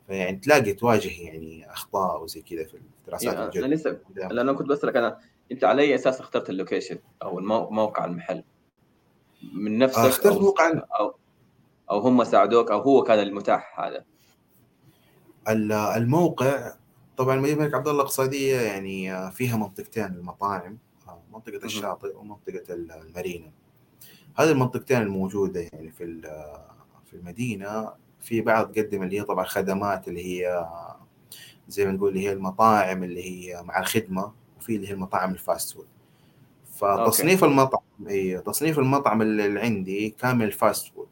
فيعني تلاقي تواجه يعني أخطاء وزي كذا في الدراسات يعني الجدوى أنا لسه لأنه كنت بسألك أنا أنت على أي أساس اخترت اللوكيشن أو موقع المحل؟ من نفسك اخترت موقع أو أو هم ساعدوك أو هو كان المتاح هذا؟ الموقع طبعا مدينة الملك عبد الله الاقتصادية يعني فيها منطقتين للمطاعم منطقة الشاطئ ومنطقة المارينا. هذه المنطقتين الموجودة يعني في في المدينة في بعض تقدم اللي هي طبعا خدمات اللي هي زي ما نقول اللي هي المطاعم اللي هي مع الخدمة وفي اللي هي المطاعم ال fast food فتصنيف okay. المطعم إي تصنيف المطعم اللي عندي كامل fast food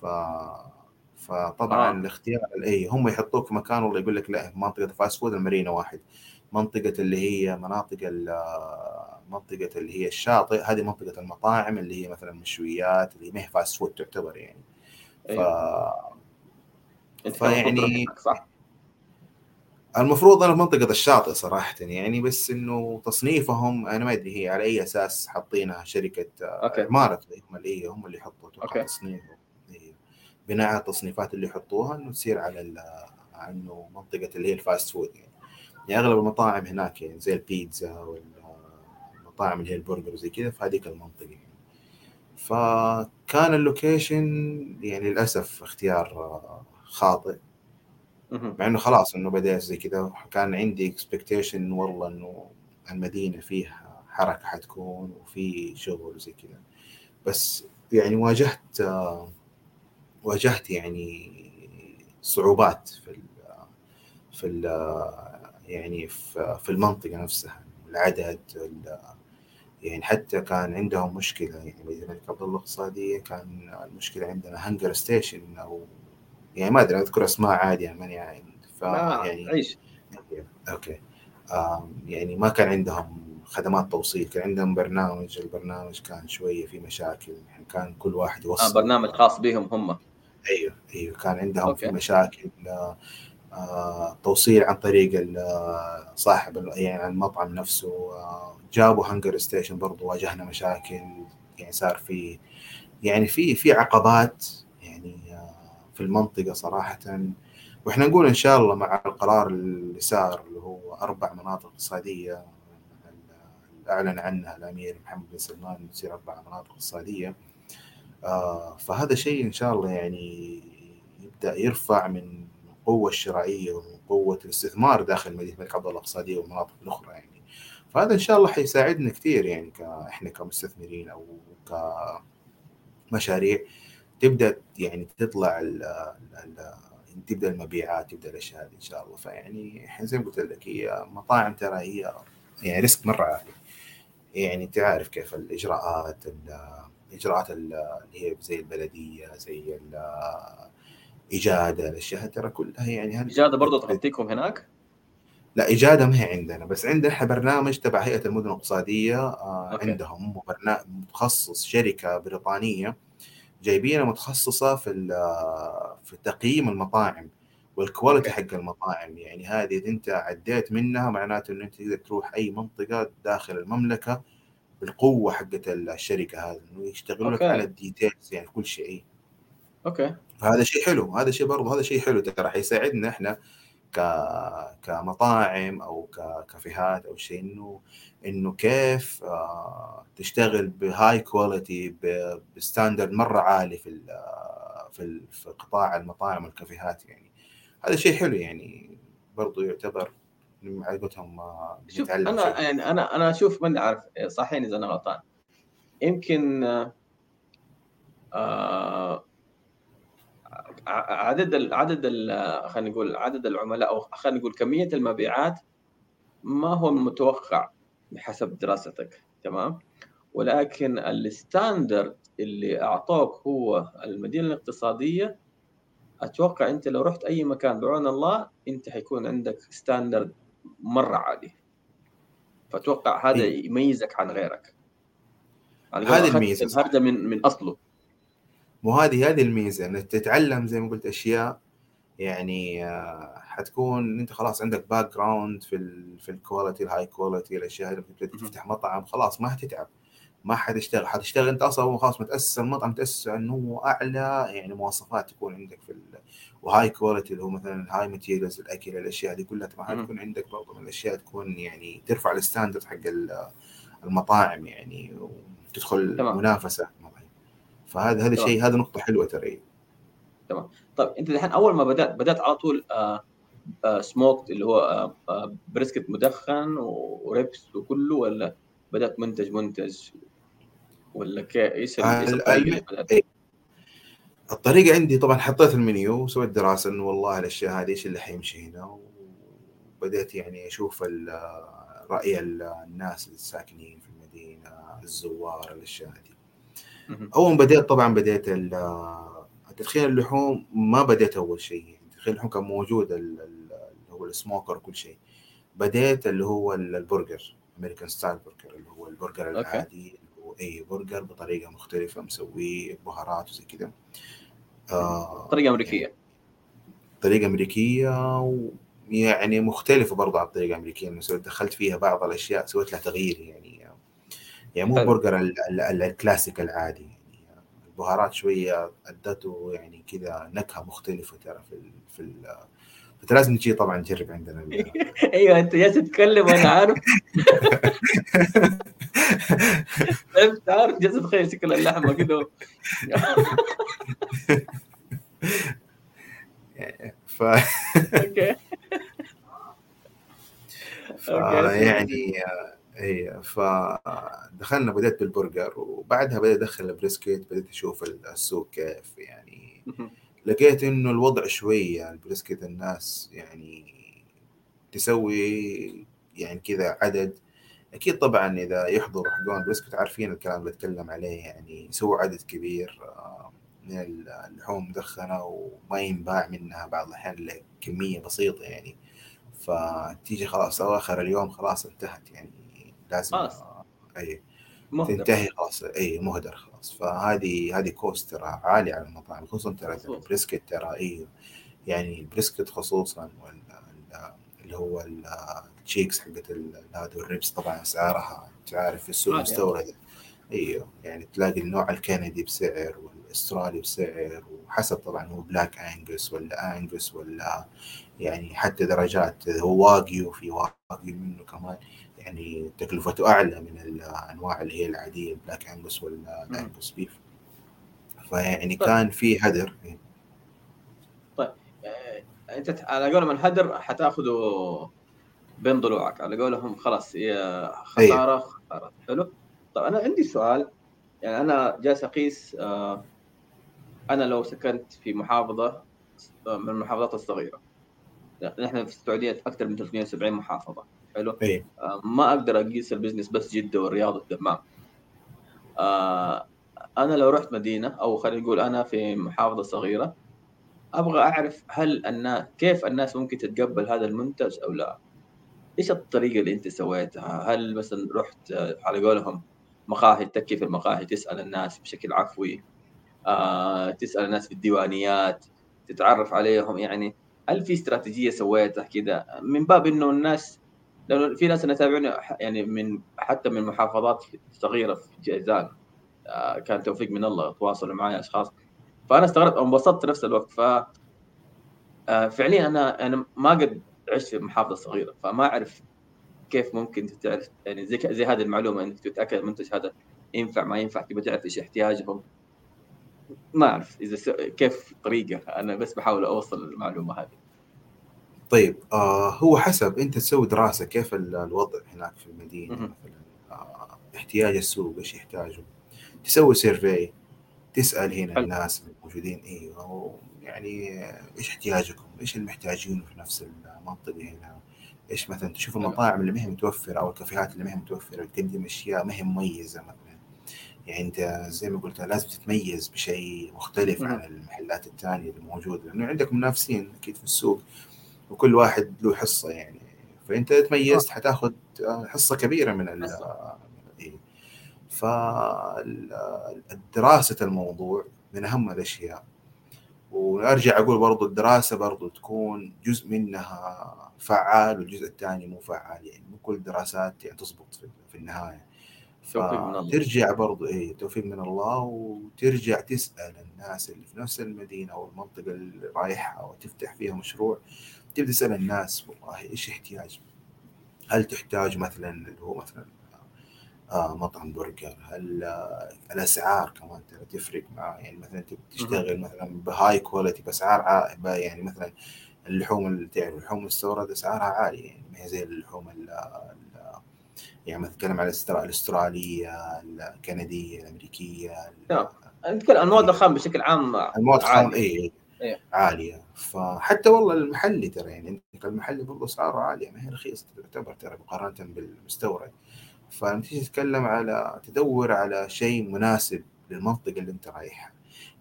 ف فطبعا آه. الاختيار إي هم يحطوك في مكان والله يقول لك لا منطقة fast food المارينا واحد منطقة اللي هي مناطق منطقة اللي هي الشاطئ هذه منطقة المطاعم اللي هي مثلا مشويات اللي ما هي fast food تعتبر يعني ف. أنت فيعني صح؟ المفروض أنا في منطقة الشاطئ صراحة يعني بس إنه تصنيفهم أنا ما أدري هي على أي أساس حاطينها شركة okay إعمار هم اللي هم اللي يحطوا تصنيف بناء على التصنيفات اللي يحطوها إنه تصير على إنه منطقة اللي هي ال fast food يعني. يعني أغلب المطاعم هناك يعني زي البيتزا والمطاعم اللي هي البرجر وزي كذا في هذيك المنطقة يعني. فكان ال location يعني للأسف اختيار خاطئ. مع إنه خلاص إنه بديت زي كذا كان عندي expectation والله إنه المدينة فيها حركة حتكون وفي شغل وزي كذا. بس يعني واجهت واجهت يعني صعوبات في ال في ال يعني في المنطقة نفسها العدد يعني حتى كان عندهم مشكلة يعني مدينة عبد الله الاقتصادية كان المشكلة عندنا هنجر ستيشن أو يعني ما أدري أذكر أسماء عادي يعني ماني عارف ف يعني عيش. okay. يعني ما كان عندهم خدمات توصيل كان عندهم برنامج البرنامج كان شوية في مشاكل يعني كان كل واحد يوصل. آه برنامج خاص بهم هم. أيوه أيوه كان عندهم okay. في مشاكل آه توصيل عن طريق صاحب يعني المطعم نفسه. آه جابوا هنجر ستيشن برضو واجهنا مشاكل يعني صار في يعني في في عقبات يعني في المنطقة صراحة. وإحنا نقول إن شاء الله مع القرار اللي صار اللي هو أربع مناطق اقتصادية اعلن عنها الأمير محمد بن سلمان تصير أربع مناطق اقتصادية. آه فهذا شيء إن شاء الله يعني يبدأ يرفع من القوه الشرائيه ومن قوه الاستثمار داخل مدينه الملك عبد الله الاقتصادية والمناطق الاخرى يعني. فهذا إن شاء الله حيساعدنا كثير يعني إحنا كمستثمرين أو كمشاريع. تبدأ يعني تطلع ال ال تبدأ المبيعات تبدأ الأشياء هذه إن شاء الله. فيعني زي ما قلت لك هي مطاعم ترى هي يعني ريسك مرة عالي. يعني أنت عارف كيف الإجراءات الاجراءات اللي هي زي البلدية زي الاجاده الأشياء ترى كلها يعني إجادة برضه تغطيكم هناك؟ لا إجادة ما هي عندنا بس عندنا إحنا برنامج تبع هيئة المدن الاقتصادية آه عندهم برنامج متخصص شركة بريطانية جايبينها متخصصة في في تقييم المطاعم والكواليتي حق المطاعم يعني هذه إذا أنت عديت منها معناته انه أنت تقدر تروح أي منطقة داخل المملكة بالقوة حقت الشركة هذه إنه يشتغلوا لك على ال details يعني كل شيء. okay. فهذا شيء حلو هذا شيء برضه هذا شيء حلو. ترى حيساعدنا إحنا ك كمطاعم أو ككافيهات أو شيء إنه إنه كيف آه تشتغل ب high quality ب standard مرة عالي في في في قطاع المطاعم والكافيهات يعني. هذا شيء حلو يعني برضو يعتبر على قولتهم آه، شوف أنا شيء. يعني أنا أنا أشوف من عارف صحيني إذا أنا غلطان. يمكن آه عدد عدد خلينا نقول عدد العملاء أو خلينا نقول كمية المبيعات ما هو المتوقع بحسب دراستك تمام؟ ولكن الستاندرد اللي أعطوك هو المدينة الاقتصادية أتوقع أنت لو رحت أي مكان بعون الله أنت حيكون عندك standard مرة عالي. فأتوقع هذا إيه؟ يميزك عن غيرك. هذه الميزة. الهرجة من من أصله. مو هذه هذه الميزة إنك تتعلم زي ما قلت أشياء يعني آه، حتكون أنت خلاص عندك background في ال في ال quality ال high quality الأشياء اللي بتبتدي تفتح مطعم خلاص ما حتتعب ما حتشتغل حتشتغل أنت أصلا خلاص متأسس المطعم متأسس إنه هو أعلى يعني مواصفات تكون عندك في و high quality اللي هو مثلا high materials الأكل الأشياء دي كلها ما حتكون عندك برضه من الأشياء تكون يعني ترفع ال standard حق المطاعم يعني وتدخل تمام. منافسة. فهذا هذا شيء هذا نقطة حلوة ترى. تمام. طيب أنت الحين أول ما بدات بدأت على طول آه آه smoked اللي هو آه آه brisket مدخن و ribs وكله ولا بدأت منتج منتج؟ ولا كيف إيش. الطريقة عندي طبعا حطيت المنيو وسويت دراسة إنه والله الأشياء هذه إيش اللي حيمشي هنا؟ وبدأت يعني أشوف رأي الناس الساكنين في المدينة الزوار الأشياء هذه. اول ما بديت طبعا بديت تدخين اللحوم ما بديت أول شيء. يعني تدخين اللحوم كان موجود اللي هو ال smoker وكل شيء. بديت اللي هو البرجر American style burger اللي هو البرجر العادي اللي هو أي برجر بطريقة مختلفة مسويه بهارات وزي كذا آه طريقة أمريكية. طريقة أمريكية ويعني مختلفة برضه عن الطريقة الأمريكية. دخلت فيها بعض الأشياء سويت لها تغيير يعني. يعني مو برجر الكلاسيك العادي يعني البهارات شوية أدته يعني كذا نكهة مختلفة ترى في ال في ال فأنت لازم تجي طبعا تجرب عندنا أيوه أنت جالس تتكلم وأنا عارف. انت عارف جالس اتخيل شكل اللحمة كده. ف أوكي. يعني اي فدخلنا بديت بالبرجر وبعدها بديت أدخل ال brisket بديت أشوف السوق كيف يعني لقيت إنه الوضع شوية ال brisket الناس يعني تسوي يعني كذا عدد. أكيد طبعا إذا يحضروا حقون brisket عارفين الكلام اللي بتكلم عليه يعني يسووا عدد كبير آه، من اللحوم مدخنة وما ينباع منها بعض الأحيان كمية بسيطة يعني. فتيجي خلاص أواخر اليوم خلاص انتهت يعني. لازم خلاص. أي مهدر. تنتهي خلاص. أي مهدر خلاص. فهذه هذه cost ترى عالي على المطاعم خصوصا ترى ال brisket ترى أي يعني ال brisket خصوصا اللي هو ال cheeks حقت هذا ال ribs طبعا أسعارها تعرف في السوق المستورد. أيوه يعني تلاقي النوع الكندي بسعر والأسترالي بسعر وحسب طبعا هو Black Angus ولا Angus ولا يعني حتى درجات هو Wagyu وفي Wagyu منه كمان. يعني تكلفته أعلى من الأنواع اللي هي العادية ال Black Angus ولا ال Angus beef فيعني طيب. كان في هدر طيب آه، أنت على قولهم الهدر حتاخذه بين ضلوعك. على قولهم خلاص هي خسارة خسارة. حلو؟ طيب أنا عندي سؤال. يعني أنا جالس أقيس آه أنا لو سكنت في محافظة آه، من المحافظات الصغيرة. نحن في السعودية أكثر من 370 محافظة. حلو. أيه. آه ما أقدر أقيس البزنس بس جدة والرياض والدمام. آه أنا لو رحت مدينة أو خلينا نقول أنا في محافظة صغيرة أبغى أعرف هل الناس كيف الناس ممكن تتقبل هذا المنتج أو لا. إيش الطريقة اللي أنت سويتها؟ هل مثلا رحت آه، على قولهم مقاهي تكي في المقاهي تسأل الناس بشكل عفوي. آه تسأل الناس في الديوانيات تتعرف عليهم يعني. هل في استراتيجية سويتها كذا من باب إنه الناس لأنه في ناس أنا تابعوني يعني من حتى من محافظات صغيرة في جيزان. آه كان توفيق من الله تواصلوا معي أشخاص. فأنا استغربت انبسطت نفس الوقت. ف آه فعليا أنا أنا ما قد عشت في محافظة صغيرة فما أعرف كيف ممكن تعرف يعني زي زي هذه المعلومة إنك تتأكد المنتج هذا ينفع ما ينفع تبغى تعرف إيش احتياجهم. ما أعرف إذا س... كيف طريقة. أنا بس بحاول أوصل المعلومة هذه. طيب آه هو حسب انت تسوي دراسة كيف الوضع هناك في المدينة مثلا؟ آه احتياج السوق إيش يحتاجوا تسوي سيرفي تسأل هنا حل. الناس الموجودين أيوه يعني إيش احتياجكم؟ إيش المحتاجينه في نفس المنطقة هنا؟ إيش مثلا تشوف المطاعم اللي ما هي متوفرة أو الكافيهات اللي ما هي متوفرة تقدم أشياء ما هي مميزة مثلا. يعني أنت زي ما قلت لازم تتميز بشيء مختلف عن المحلات الثانية اللي موجوده لأنه عندك منافسين أكيد في السوق. وكل واحد له حصة يعني. فأنت تميزت حتاخذ حصة كبيرة من ال إيه. فدراسه الموضوع من أهم الأشياء. وأرجع أقول برضو الدراسة برضو تكون جزء منها فعال والجزء الثاني مو فعال يعني. مو كل الدراسات يعني تزبط في النهاية. توفيق من الله. ترجع برضو إيه توفيق من الله وترجع تسأل الناس اللي في نفس المدينة أو المنطقة اللي رايحة وتفتح فيها مشروع تبدأ تسأل الناس والله إيش احتياج؟ هل تحتاج مثلا اللي هو مثلا آه مطعم برجر؟ هل آه الأسعار كمان ترى تفرق مع يعني مثلا تشتغل مثلا ب high quality بأسعار يعني مثلا اللحوم اللي تعرف اللحوم المستوردة أسعارها عالية يعني ما هي زي اللحوم يعني مثلا نتكلم على الأسترالية الكندية الأمريكية نعم. نتكلم عن المواد الخام بشكل عام المواد الخام اي إيه. عالية. فحتى والله المحلي ترى يعني المحلي برضه اسعاره عالية ما هي رخيصة تعتبر ترى مقارنة بالمستورد. فلما تيجي تتكلم على تدور على شيء مناسب للمنطقة اللي أنت رايحها.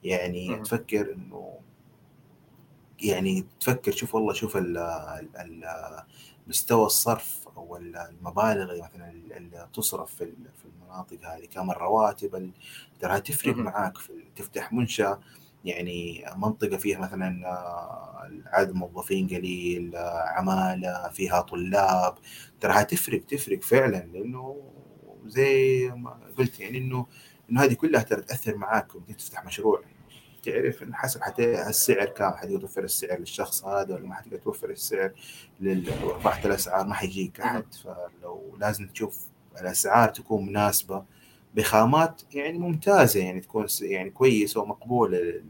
يعني م. تفكر إنه يعني تفكر شوف والله شوف ال ال مستوى الصرف أو المبالغ مثلا اللي تصرف في المناطق هذه كم الرواتب ترى تفرق معاك في تفتح منشأ. يعني منطقة فيها مثلا آه، عدد موظفين قليل آه، عمالة فيها طلاب. ترى هتفرق تفرق فعلا لأنه زي ما قلت يعني إنه إنه هذه كلها ترى تأثر معاك وانت تفتح مشروع؟ تعرف حسب حتى السعر كم حتقدر توفر السعر للشخص هذا ولا ما حتقدر توفر السعر لو رفعت الأسعار ما حيجيك أحد. فلو لازم تشوف الأسعار تكون مناسبة. بخامات يعني ممتازة يعني تكون يعني كويسة ومقبولة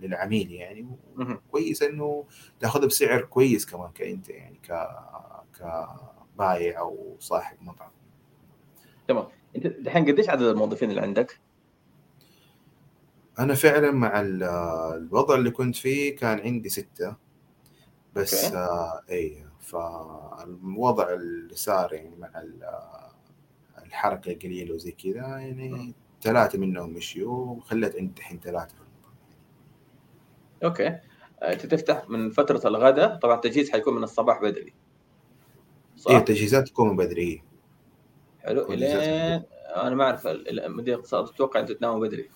للعميل يعني كويس إنه تأخذها بسعر كويس كمان كأنت يعني ك كبايع أو صاحب مطعم. تمام. أنت دحين قديش عدد الموظفين اللي عندك؟ أنا فعلا مع الوضع اللي كنت فيه كان عندي ستة. بس آه اي فالوضع اللي صار يعني مع الحركه القليله وزي كذا يعني ثلاثة منهم مشيوا وخليت عندي الحين ثلاثة أوكي. أنت تفتح من فترة الغداء طبعا التجهيز حيكون من الصباح بدري. صح؟ إيه التجهيزات تكون بدري. حلو. الين أنا ما أعرف مدينة الاقتصاد أتوقع أنتم تناموا بدري؟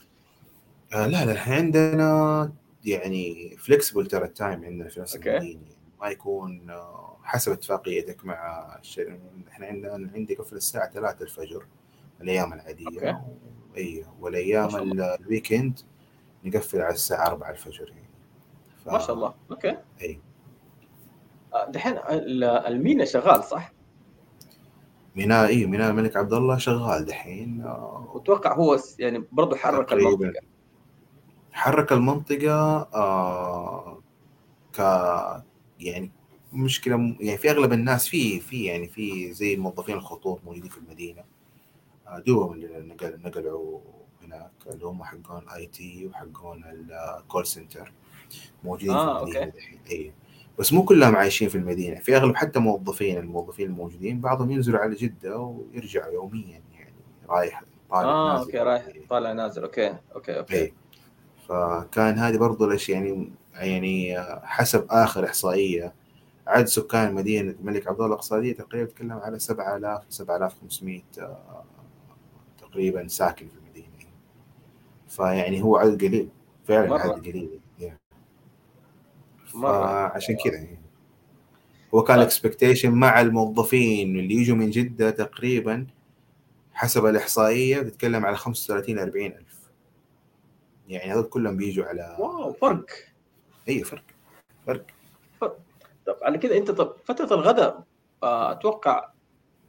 آه لا لا الحين عندنا يعني flexible ترى ال time عندنا في نفس المدينة. ما يكون آه، حسب اتفاقيتك مع الشركة إحنا عندنا عندي قفل الساعة 3 الفجر الأيام العادية. أوكي. إي والأيام ال weekend نقفل على الساعة 4 الفجر يعني. ف... ما شاء الله. أوكي. إي. آه، دحين المينا شغال صح؟ ميناء إي ميناء الملك عبد الله شغال دحين. آه، واتوقع هو يعني برضه حرك المنطقة. حرك المنطقة آه ك يعني مشكلة يعني في أغلب الناس في في يعني في زي موظفين الخطوط موجودين في المدينة. آه، دوبهم اللي نقل نقلوا هناك اللي هم حقون IT وحقون ال call center موجودين آه، في المدينة الحين اي بس مو كلهم عايشين في المدينة. في أغلب حتى موظفين الموظفين الموجودين بعضهم ينزلوا على جدة ويرجعوا يوميا يعني رايح طالع آه نازل. أوكي رايح طالع نازل. أوكي أوكي أوكي. اي فكان هذه برضو الأشياء يعني يعني حسب آخر إحصائية عدد سكان مدينة الملك عبد الله الاقتصاديه تقريبا تتكلم على 7000 7500 تقريبا ساكن في المدينة. فيعني هو عدد قليل فعلا مرة. عدد قليل. فعشان كذا يعني هو كان الاكسبكتيشن مع الموظفين اللي يجوا من جدة تقريبا حسب الإحصائية بتتكلم على 35 40 ألف. يعني هذول كلهم بيجوا على واو فرق. اي فرق. فرق. طب على كده انت طب فترة الغداء آه، أتوقع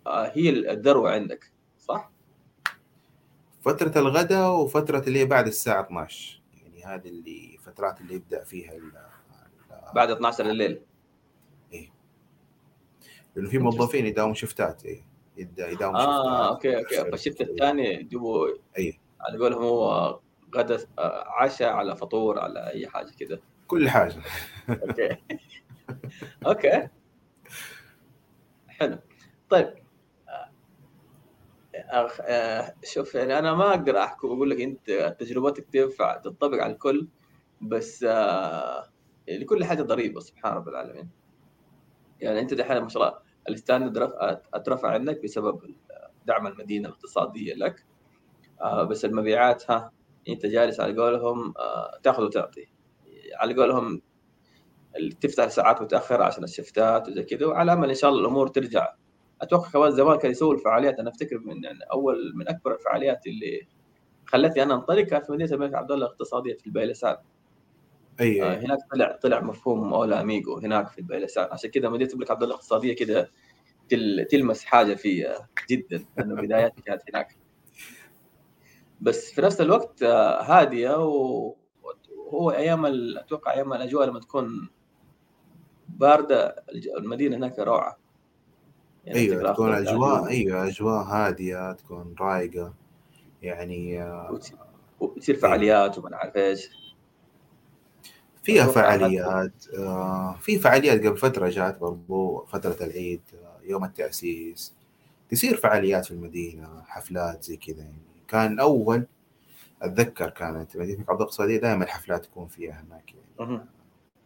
آه، هي الذروه عندك صح؟ فترة الغداء وفترة اللي هي بعد الساعة 12 يعني هذه اللي فترات اللي يبدأ فيها ال بعد 12 الليل. إيه. لأنه في موظفين يداوموا shift ات إيه يداوموا آه shift ات. أوكي أوكي. فال shift الثاني يجيبوا اي على قولهم هو غدا آه، عشاء على فطور على أي حاجة كده. كل حاجة. أوكي. أوكي. حلو. طيب. أخ... آه، شوف يعني أنا ما أقدر أحكم واقول لك أنت تجربتك تنفع تطبق على الكل بس آه لكل حاجة ضريبة سبحان رب العالمين. يعني أنت دحين ما شاء الله الستاندرد اترفع عندك بسبب دعم المدينة الاقتصادية لك. آه بس المبيعات ها أنت جالس على قولهم آه تأخذ وتعطي. على قولهم تفتح ساعات متأخرة عشان الشفتات وزي كذا وعلى أمل إن شاء الله الأمور ترجع. أتوقع كمان زمان كانوا يسووا الفعاليات. أنا أفتكر من يعني أول من أكبر الفعاليات اللي خلتني أنا انطلق كانت في مدينة الملك عبد الله الاقتصادية في البيلسان أي آه هناك طلع طلع مفهوم اولا أميجو هناك في البيلسان عشان كذا مدينة الملك عبد الله الاقتصادية كذا تلمس حاجة في جدا لأنه بداياتي كانت هناك. بس في نفس الوقت آه، هادية وهو أيام أتوقع أيام الأجواء لما تكون باردة المدينة هناك روعة. يعني أيوه تكون أجواء أيوه أجواء هادية تكون رايقة. يعني آه، وتصير فعاليات وما نعرف إيش. فيها فعاليات آه في فعاليات قبل فترة جات برضو فترة العيد آه يوم التأسيس. تصير فعاليات في المدينة حفلات زي كذا يعني. كان اول أتذكر كانت مدينة عبد الاقتصاديه دائما الحفلات تكون فيها هناك يعني.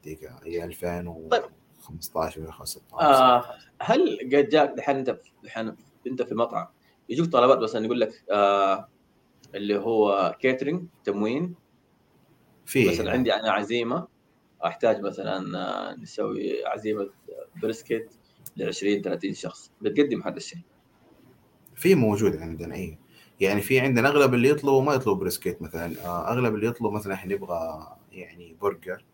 ديك هي 2015 ولا 16 آه هل قد جاك دحين أنت دحين أنت في المطعم يجوك طلبات مثلا يقول لك آه اللي هو catering تموين؟ في. مثلا عندي أنا عزيمة أحتاج مثلا آه، نسوي عزيمة brisket ل 20 30 شخص بتقدم هذا الشيء. في موجود عندنا اي يعني في عندنا أغلب اللي يطلبوا ما يطلبوا brisket مثلا آه، أغلب اللي يطلبوا مثلا إحنا نبغى يعني برجر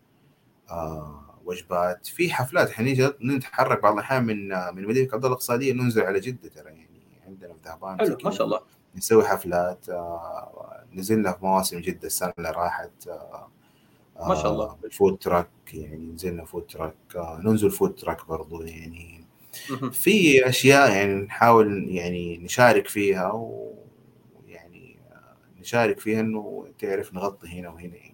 وجبات. في حفلات إحنا نتحرك بعض الأحيان من من مدينة عبد الله الاقتصاديه ننزل على جدة ترى يعني عندنا في ذهبان حلو ما شاء الله. نسوي حفلات آه نزلنا في مواسم جدة السنة اللي راحت آه ما شاء الله. آه، بال food truck يعني نزلنا food truck آه ننزل food truck برضو يعني. في أشياء يعني نحاول يعني نشارك فيها ويعني نشارك فيها إنه تعرف نغطي هنا وهنا انه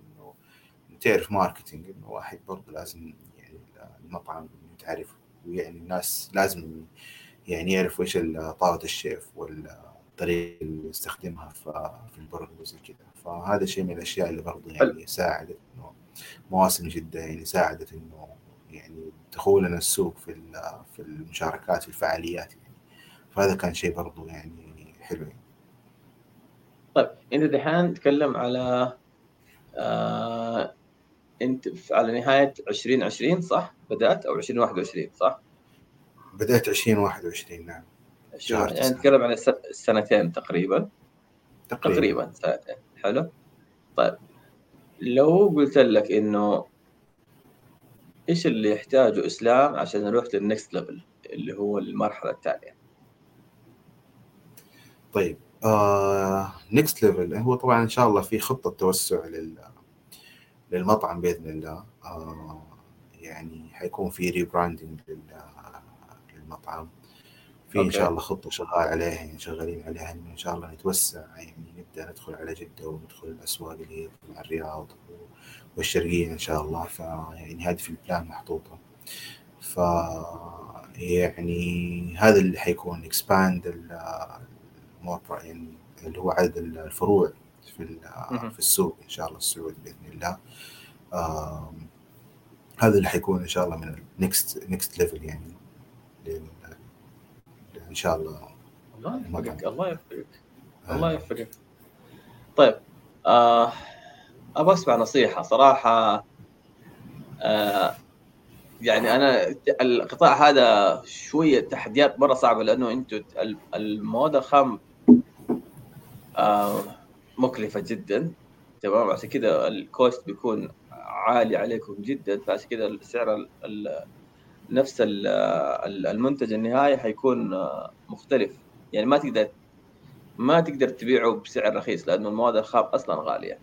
تعرف marketing إنه واحد برضه لازم يعني المطعم تعرف ويعني الناس لازم يعني يعرف إيش طاوله الشيف والطريقة اللي يستخدمها في البرجر وزي كذا. فهذا شيء من الأشياء اللي برضه يعني ساعدت إنه مواسم جدة يعني ساعدت إنه يعني دخولنا السوق في في المشاركات في الفعاليات يعني. فهذا كان شيء برضو يعني حلو يعني. طيب أنت دحين تتكلم على آه أنت على نهاية 2020 صح؟ بدأت؟ أو 2021 صح؟ بدأت 2021 نعم. يعني نتكلم عن السنتين تقريبا. تقريبا, تقريبا سنتين. حلو. طيب. لو قلت لك إنه إيش اللي يحتاجه إسلام عشان نروح لل next level اللي هو المرحلة الثانية طيب. next آه level هو طبعا إن شاء الله في خطة توسع لل للمطعم بإذن الله. آه يعني حيكون في rebranding للمطعم. في إن شاء الله خطة شغال عليها يعني شغالين عليها إن شاء الله نتوسع يعني نبدأ ندخل على جدة وندخل الاسواق اللي هي مع الرياض والشرقية إن شاء الله. ف يعني هذه في ال plan محطوطة. ف يعني هذا اللي حيكون expand يعني اللي هو عدد الفروع في في السوق إن شاء الله السعودي بإذن الله. هذا اللي حيكون إن شاء الله من ال next next level يعني إن شاء الله الله يوفقك الله يوفقك الله يوفقك طيب آه أبغى أسمع نصيحة صراحة. آه يعني أنا القطاع هذا شوية تحديات مرة صعبة لأنه أنتم المواد الخام آه مكلفة جدا تمام؟ عشان كذا الكوست بيكون عالي عليكم جدا فعشان كذا السعر نفس المنتج النهائي حيكون مختلف. يعني ما تقدر ما تقدر تبيعه بسعر رخيص لأنه المواد الخام أصلا غالية.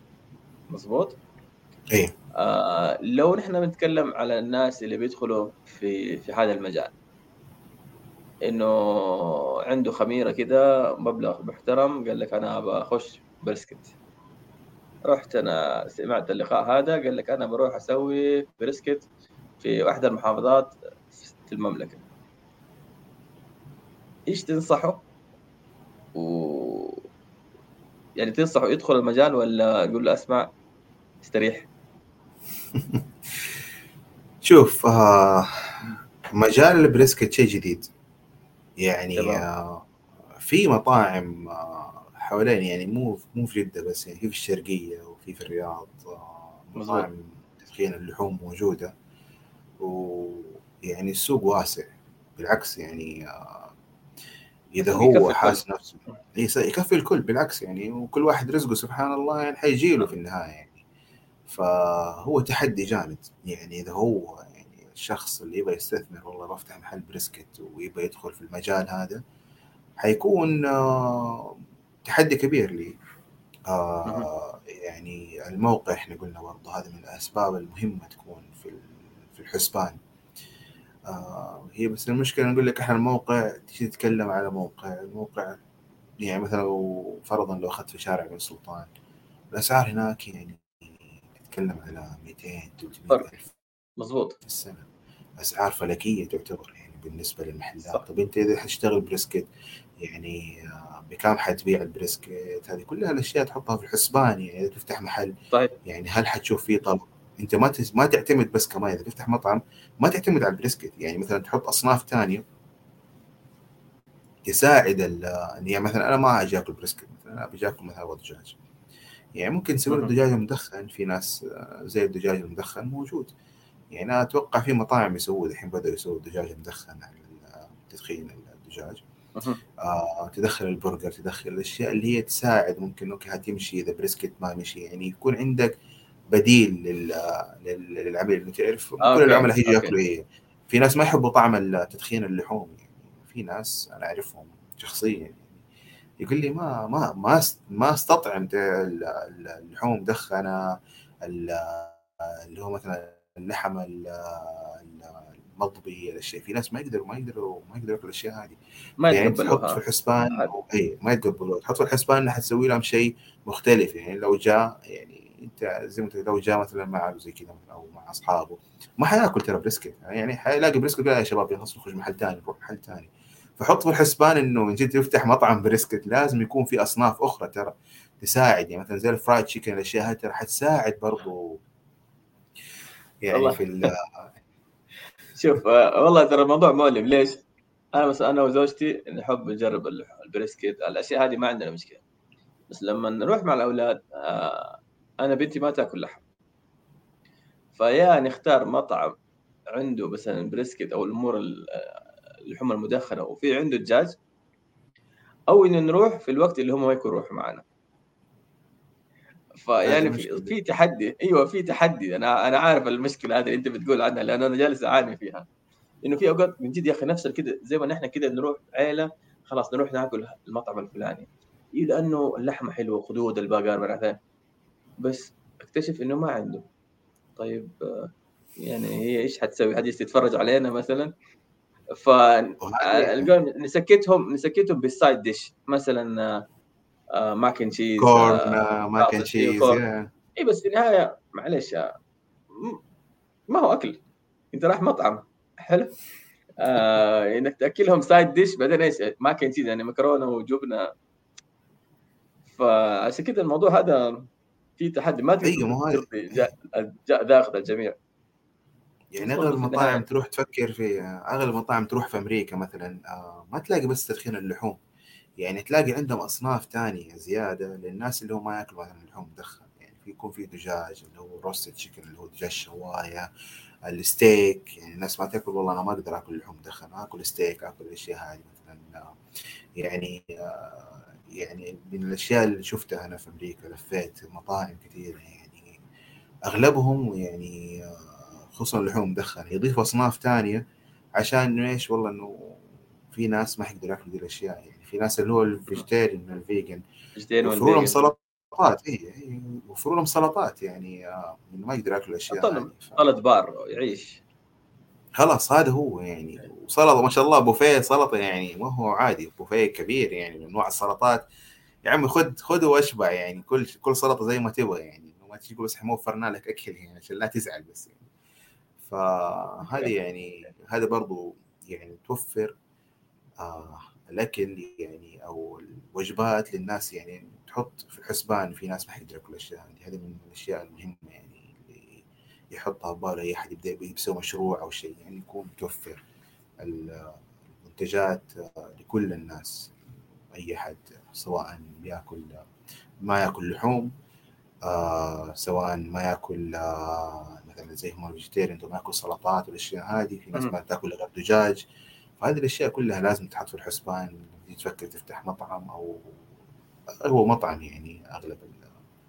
مظبوط؟ إيه. آه لو نحن بنتكلم على الناس اللي بيدخلوا في في هذا المجال إنه عنده خميرة كده مبلغ محترم قال لك أنا بخش brisket رحت أنا سمعت اللقاء هذا قال لك أنا بروح أسوي brisket في واحدة المحافظات في المملكة. إيش تنصحه؟ و يعني تنصحه يدخل المجال ولا يقول له أسمع استريح؟ شوف آه مجال البريسكت شيء جديد. يعني آه في مطاعم آه حوالين يعني مو مو في جدة بس يعني في في الشرقية وفي في الرياض آه مطاعم تدخين اللحوم موجودة. ويعني السوق واسع. بالعكس يعني آه إذا هو حاس نفسه. يكفي الكل. بالعكس يعني وكل واحد رزقه سبحان الله يعني حيجي له في النهاية يعني. فهو تحدي جامد. يعني إذا هو يعني الشخص اللي يبغى يستثمر والله بفتح محل بريسكت ويبغى يدخل في المجال هذا حيكون آه، تحدي كبير لي. آه يعني الموقع إحنا قلنا برضه هذا من الأسباب المهمة تكون في في الحسبان. آه هي بس المشكلة نقول لك إحنا الموقع تيجي تتكلم على موقع الموقع يعني مثلا لو فرضا لو أخذت في شارع بن سلطان الأسعار هناك يعني نتكلم على 200 300 ألف مضبوط في السنة. أسعار فلكية تعتبر يعني بالنسبة للمحلات. صح. طب أنت إذا حتشتغل brisket يعني آه، بكم حتبيع ال brisket هذه كلها الأشياء تحطها في الحسبان يعني إذا تفتح محل طيب. يعني هل حتشوف فيه طلب؟ أنت ما ما تعتمد بس كمان إذا تفتح مطعم ما تعتمد على ال brisket يعني مثلا تحط أصناف ثانية تساعد يعني مثلا أنا ما أجي آكل brisket مثلا أنا بجي آكل مثلا دجاج. يعني ممكن نسوي له دجاج مدخن في ناس آه، زي الدجاج المدخن موجود. يعني أنا أتوقع في مطاعم يسووا الحين بدأوا يسووا دجاج مدخن على تدخين الدجاج. آه تدخل البرجر تدخل الأشياء اللي هي تساعد. ممكن okay تمشي إذا ال brisket ما مشي. يعني يكون عندك بديل لل... للعميل اللي تعرف كل العملاء هيجي ياكلوا إيه. في ناس ما يحبوا طعم تدخين اللحوم. يعني في ناس أنا أعرفهم شخصيا. يعني يقول لي ما ما ما ما أستطعم اللحوم مدخنه اللي هو مثلا اللحم المضبي الاشياء في ناس ما يقدروا ما يقدروا ما يقدروا ياكلوا الأشياء هذه. ما يعني تحط في الحسبان اي ما يتقبلوها تحط في الحسبان انها تسوي لهم شيء مختلف. يعني لو جاء يعني أنت زي ما لو جاء مثلا مع زي كذا أو مع أصحابه ما حياكل ترى brisket. يعني حيلاقي brisket يا شباب خلاص نخرج محل ثاني نروح محل ثاني فحط في الحسبان إنه من جد يفتح مطعم brisket. لازم يكون في أصناف أخرى ترى تساعد. يعني مثلا زي ال fried chicken الأشياء هذه ترى حتساعد برضو يعني. في شوف آه، والله ترى الموضوع مؤلم. ليش؟ أنا مثلا أنا وزوجتي نحب نجرب ال brisket. الأشياء هذه ما عندنا مشكلة. بس لما نروح مع الأولاد آه، أنا بنتي ما تأكل لحم. فيا نختار مطعم عنده مثلا brisket أو الأمور اللحوم المدخنة وفي عنده دجاج أو إنه نروح في الوقت اللي هم ما يكونوا يروحوا معنا. فيعني في, في تحدي. أيوه في تحدي. أنا أنا عارف المشكلة هذه اللي أنت بتقول عنها لأن أنا جالس أعاني فيها. إنه في أوقات من جد يا أخي نفس كده زي ما نحن كده نروح عيلة خلاص نروح ناكل المطعم الفلاني. إيه لأنه اللحمة حلوة خدود البقر مرة بس أكتشف إنه ما عنده. طيب يعني هي إيش حتسوي؟ حد تتفرج علينا مثلا؟ ف نسكتهم نسكتهم بال side dish مثلا mac and cheese corn mac and cheese اي بس في النهاية معلش ما هو أكل. أنت رايح مطعم. حلو. آه إنك تاكلهم side dish بعدين إيش؟ mac and cheese يعني مكرونة وجبنة. فعشان كذا الموضوع هذا في تحدي. ما تقدر أيوه داخل الجميع. يعني أغلب المطاعم تروح تفكر في أغلب المطاعم تروح في أمريكا مثلا آه ما تلاقي بس تدخين اللحوم. يعني تلاقي عندهم أصناف ثانية زيادة للناس اللي هم ما يأكلوا مثلا لحوم مدخن. يعني في يكون في دجاج اللي هو roasted chicken اللي هو دجاج شواية الستيك. يعني الناس ما تأكل والله أنا ما أقدر آكل لحوم مدخن. آكل ستيك آكل الاشياء هذه مثلا يعني يعني من الأشياء اللي شفتها أنا في أمريكا لفيت مطاعم كثيرة يعني أغلبهم يعني خصوصا اللحوم مدخنه يضيفوا أصناف ثانية عشان إيش؟ والله إنه في ناس ما يقدروا يأكلوا دي الأشياء يعني. في ناس اللي هو ال vegetarian ال vegan يوفروا لهم سلطات اي يوفروا لهم سلطات يعني آه، ما يقدر ياكل الاشياء سلطه بار يعيش. خلاص هذا هو يعني. وسلطة ما شاء الله بوفيه سلطة يعني ما هو عادي بوفيه كبير يعني من انواع السلطات. يا عمي خذ خذ واشبع يعني كل كل سلطة زي ما تبغى يعني. ما تجي تقول بس إحنا وفرنا لك أكل يعني عشان لا تزعل بس يعني. فهذه يعني هذا برضو يعني توفر آه الاكل يعني أو الوجبات للناس يعني تحط في الحسبان في ناس ما حيقدر ياكل الاشياء هذه. هذه من الأشياء المهمة يعني اللي يحطها بباله أي احد يبدأ يسوي مشروع أو شيء يعني يكون متوفر. المنتجات لكل الناس أي احد سواء بياكل ما يأكل لحوم آه سواء ما يأكل آه مثلا زي هم الفيجيتيريان ما يأكل سلطات والأشياء هذه. في ناس ما تأكل غير دجاج. فهذه الأشياء كلها لازم تحط في الحسبان تفكر تفتح مطعم أو هو مطعم يعني أغلب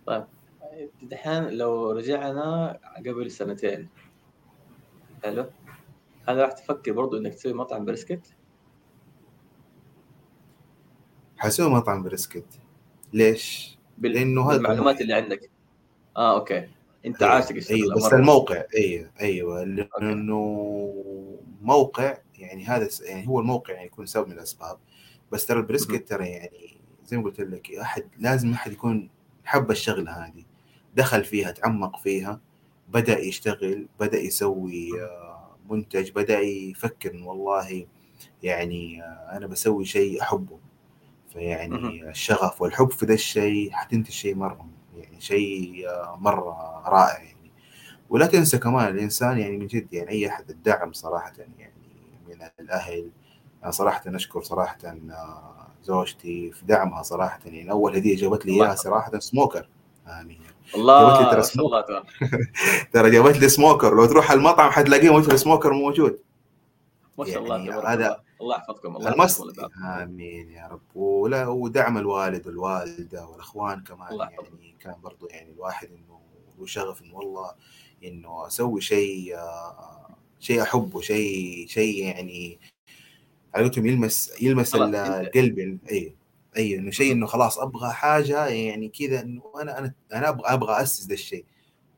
طيب. دحين لو رجعنا قبل سنتين. حلو. هل راح تفكر برضو إنك تسوي مطعم بريسكت؟ حسوي مطعم brisket. ليش؟ بال... لأنه هذا المعلومات اللي عندك. آه okay. أنت أيوة. عاشق أيوه بس الموقع أيوه أيوه لأنه موقع يعني هذا يعني هو الموقع يعني يكون سبب من الأسباب. بس ترى البريسكت ترى يعني زي ما قلت لك أحد لازم أحد يكون حب الشغلة هذه. دخل فيها تعمق فيها بدأ يشتغل بدأ يسوي آه، منتج بدأ يفكر والله يعني آه، أنا بسوي شيء أحبه. فيعني الشغف والحب في ذا الشيء حتنتج شيء مرة يعني شيء آه، مرة رائع يعني. ولا تنسى كمان الإنسان يعني من جد يعني أي أحد الدعم صراحة يعني. من الأهل. صراحة أشكر صراحة زوجتي في دعمها صراحة. يعني أول هدية جابت لي إياها صراحة سموكر. آمين. الله جابت لي ترى ترى جابت لي سموكر. لو تروح المطعم حتلاقيه مثل سموكر موجود. ما شاء الله يعني هذا الله. يحفظكم. الله المس يحفظكم. آمين يا رب. ولا ودعم الوالد والوالدة والأخوان كمان. الله يحفظهم. يعني كان برضو يعني الواحد إنه له شغف إنه والله إنه أسوي شيء آه، شيء أحبه شيء شيء يعني على قولتهم يلمس يلمس القلب أي أي إنه شيء إنه خلاص أبغى حاجة يعني كذا إنه أنا أنا أنا أبغى أبغى أسس ذا الشيء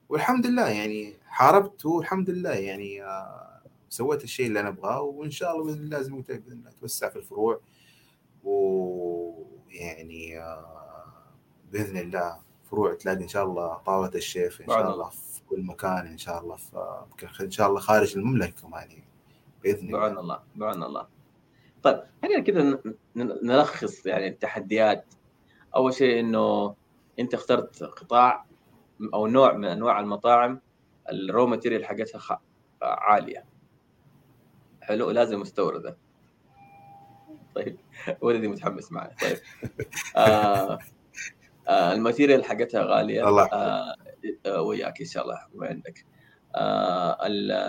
والحمد لله يعني حاربت والحمد لله يعني آه، سويت الشيء اللي أنا أبغاه وإن شاء الله بإذن الله زي ما قلت لك بإذن الله أتوسع في الفروع ويعني آه، بإذن الله فروع تلاقي إن شاء الله طاولة الشيف إن شاء الله. الله في كل مكان إن شاء الله يمكن إن شاء الله خارج المملكة كمان يعني بإذن بعون الله الله بعون الله. طيب خلينا كذا نلخص يعني التحديات. أول شيء إنه أنت اخترت قطاع أو نوع من أنواع المطاعم ال raw material حقتها عالية. حلو لازم مستورده طيب ولدي متحمس معي. طيب. آه آه ال material حقتها غالية. الله آه، وياك إن شاء الله وعندك. آه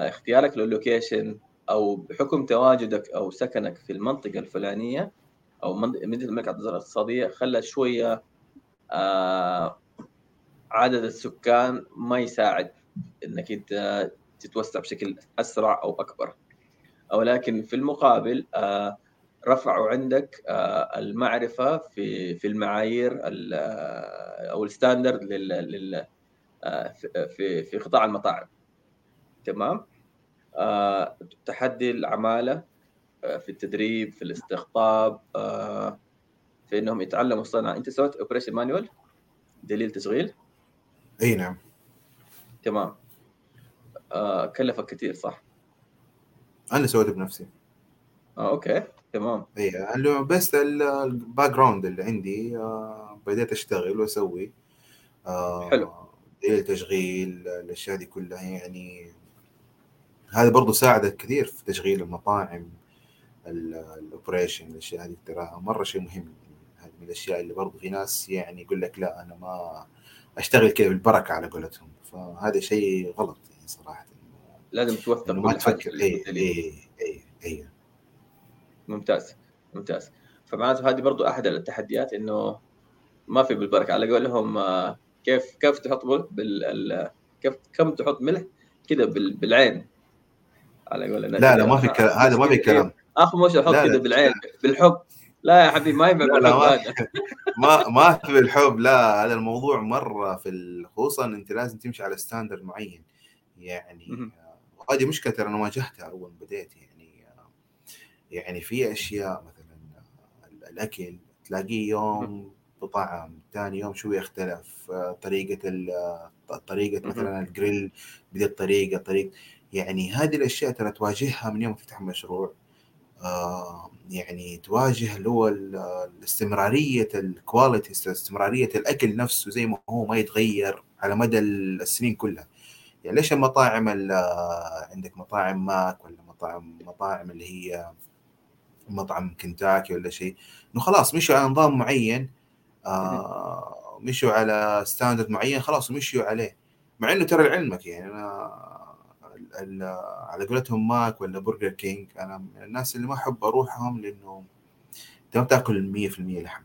اختيارك للوكيشن أو بحكم تواجدك أو سكنك في المنطقة الفلانية أو مدينة الملك عبد الله الاقتصادية خلى شوية آه عدد السكان ما يساعد إنك أنت تتوسع بشكل أسرع أو أكبر. ولكن في المقابل آه رفعوا عندك آه المعرفة في في المعايير ال- آه، أو ال standard آه، في- في في قطاع المطاعم. تمام؟ آه، تحدي العمالة آه، في التدريب في الاستقطاب آه، في إنهم يتعلموا الصنعه أنت سويت operation manual دليل تشغيل؟ إي نعم. تمام. آه، كلفك كثير صح؟ أنا سويته بنفسي. آه، okay. تمام. إي بس ال background اللي عندي آه، بديت أشتغل وأسوي. آه، حلو. دليل تشغيل الأشياء دي كلها يعني هذا برضو ساعدك كثير في تشغيل المطاعم ال operation الأشياء هذه تراها مرة شيء مهم. هذه من الأشياء اللي برضو في ناس يعني يقول لك لا أنا ما أشتغل كذا بالبركة على قولتهم. فهذا شيء غلط يعني صراحة. لازم توثق ما تفكر. اي اي اي ممتاز ممتاز. فمعناته هذه برضو أحد التحديات إنه ما في بالبركة. على قولهم آه، كيف كيف تحط ملح بال ال- كيف كم تحط ملح كذا بال- بالعين؟ على قول لا لا ما في كلام. هذا ما في كلام. اخ مش أحط كذا. بالعين بالحب. لا يا حبيبي ما ينفع بالحب هذا ما ما في الحب لا هذا الموضوع مرة في خصوصا أنت لازم تمشي على standard معين. يعني. آه، وهذه مشكلة ترى أنا واجهتها أول ما بديت. يعني آه، يعني في أشياء مثلا آه، الأكل تلاقيه يوم بطعم ثاني يوم شوي يختلف آه، طريقة ال- آه، طريقة مهم. مثلا الجريل بذي الطريقة طريقة يعني هذه الأشياء ترى تواجهها من يوم تفتح مشروع. آه، يعني تواجه اللي هو الاستمرارية ال quality استمرارية الأكل نفسه زي ما هو ما يتغير على مدى السنين كلها. يعني ليش المطاعم ال- عندك مطاعم ماك ولا مطاعم مطاعم اللي هي مطعم كنتاكي ولا شيء؟ إنه خلاص مشوا على نظام معين آه مشوا على standard معين خلاص ومشوا عليه. مع إنه ترى لعلمك يعني أنا ال- ال- على قولتهم ماك ولا برجر كينج أنا من الناس اللي ما أحب أروحهم لأنه أنت ما بتأكل 100% لحم.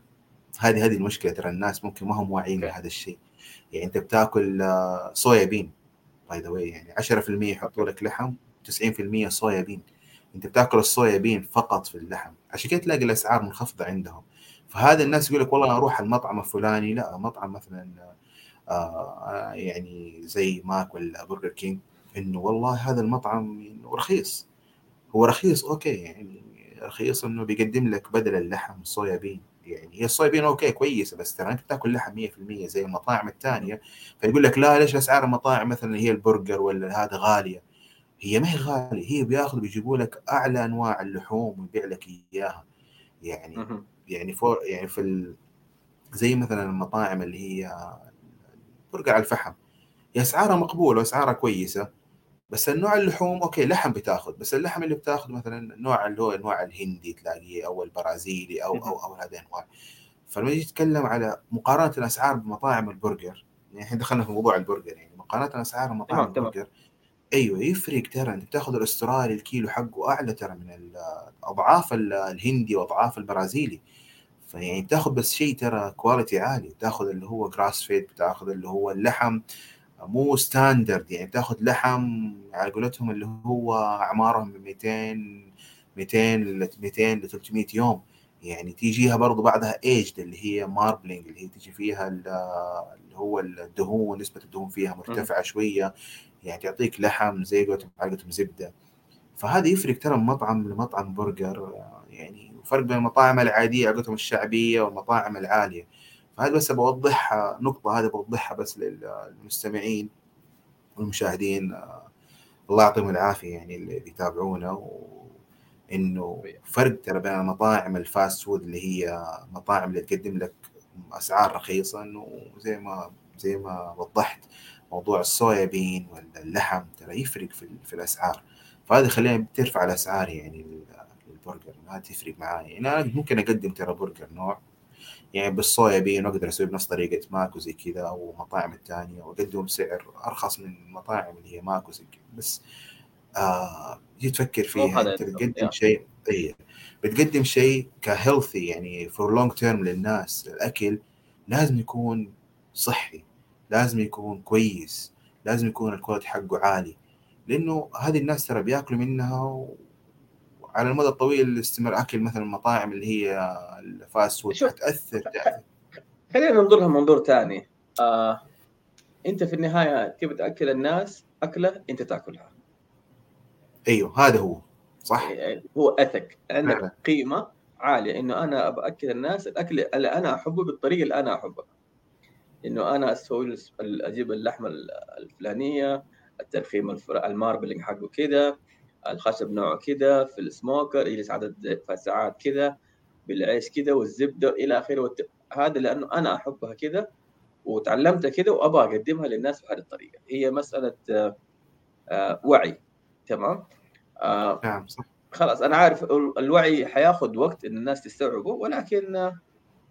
هذه هذه المشكلة ترى الناس ممكن ما هم واعيين. لهذا الشيء. يعني أنت بتأكل آه، soya bean by the way يعني 10% يحطوا لك لحم 90% soya bean أنت بتأكل ال soya bean فقط في اللحم. عشان كده تلاقي الأسعار منخفضة عندهم. فهذا الناس يقول لك والله أنا أروح المطعم الفلاني لا مطعم مثلا آه يعني زي ماك ولا برجر كينج إنه والله هذا المطعم إنه رخيص. هو رخيص okay يعني رخيص إنه بيقدم لك بدل اللحم soya bean يعني هي ال soya bean okay كويسة بس ترى أنت بتاكل لحم 100% زي المطاعم الثانية فيقول لك لا ليش أسعار المطاعم مثلا هي البرجر ولا هذا غالية؟ هي ما هي غالية هي بياخذوا بيجيبوا لك أعلى أنواع اللحوم ويبيع لك إياها. يعني. يعني for يعني في ال... زي مثلا المطاعم اللي هي برجر على الفحم. هي اسعارها مقبولة واسعارها كويسة بس النوع اللحوم okay لحم بتأخذ بس اللحم اللي بتأخذ مثلا النوع اللي هو النوع الهندي تلاقيه أو البرازيلي أو أو أو هذه انواع فلما يجي يتكلم على مقارنة الأسعار بمطاعم البرجر يعني إحنا دخلنا في موضوع البرجر يعني مقارنة اسعار مطاعم البرجر أيوه يفرق ترى. أنت بتأخذ الأسترالي الكيلو حقه أعلى ترى من أضعاف الهندي وأضعاف البرازيلي. فيعني بتاخذ بس شيء ترى quality عالي بتاخذ اللي هو grass fed بتاخذ اللي هو اللحم مو standard يعني بتاخذ لحم على قولتهم اللي هو أعمارهم من 200 200 ل 200 ل 300 يوم. يعني تيجيها برضو بعدها aged اللي هي marbling اللي هي تيجي فيها اللي هو الدهون نسبة الدهون فيها مرتفعة شوية. يعني تعطيك لحم زي قولتهم زبدة. فهذا يفرق ترى من مطعم لمطعم برجر يعني فرق بين المطاعم العادية قولتهم الشعبية والمطاعم العالية فهذا بس بوضحها نقطة هذه بوضحها بس للمستمعين والمشاهدين الله يعطيهم العافية يعني اللي بيتابعونا. انه فرق ترى بين المطاعم ال fast food اللي هي مطاعم اللي تقدم لك أسعار رخيصة إنه زي ما زي ما وضحت موضوع الصويا bean ولا اللحم ترى يفرق في, في الأسعار فهذا يخليني ترفع الأسعار يعني للبرجر ما تفرق معاي. يعني أنا ممكن أقدم ترى برجر نوع يعني بالصويا bean واقدر أسوي بنفس طريقة ماكو زي كذا أو مطاعم الثانية وأقدم بسعر أرخص من المطاعم اللي هي ماكو زي كذا. بس آه جيت تفكر فيها. أنت بتقدم شيء اي بتقدم شيء ك healthy يعني for long term للناس. الأكل لازم يكون صحي لازم يكون كويس لازم يكون ال quality حقه عالي. لأنه هذه الناس ترى بياكلوا منها وعلى المدى الطويل استمر أكل مثلا المطاعم اللي هي ال fast food. حتأثر خلينا ننظرها من منظور ثاني. آه، أنت في النهاية تبي تأكل الناس أكلة أنت تأكلها. أيوه هذا هو. صح. يعني هو ethic عندك فعلا. قيمة عالية إنه أنا باكل الناس الأكل اللي أنا أحبه بالطريقة اللي أنا أحبها. إنه أنا أسوي أجيب اللحمة الفلانية الترخيم الماربلينج حقه كذا الخشب نوعه كذا في السموكر يجلس عدد ساعات كذا بالعيش كذا والزبدة إلى آخره. والت... هذا لأنه أنا أحبها كذا وتعلمتها كذا وأبغى أقدمها للناس بهذه الطريقة. هي مسألة آه، وعي. تمام؟ آه نعم صح. خلاص أنا عارف الوعي حياخذ وقت إن الناس تستوعبه ولكن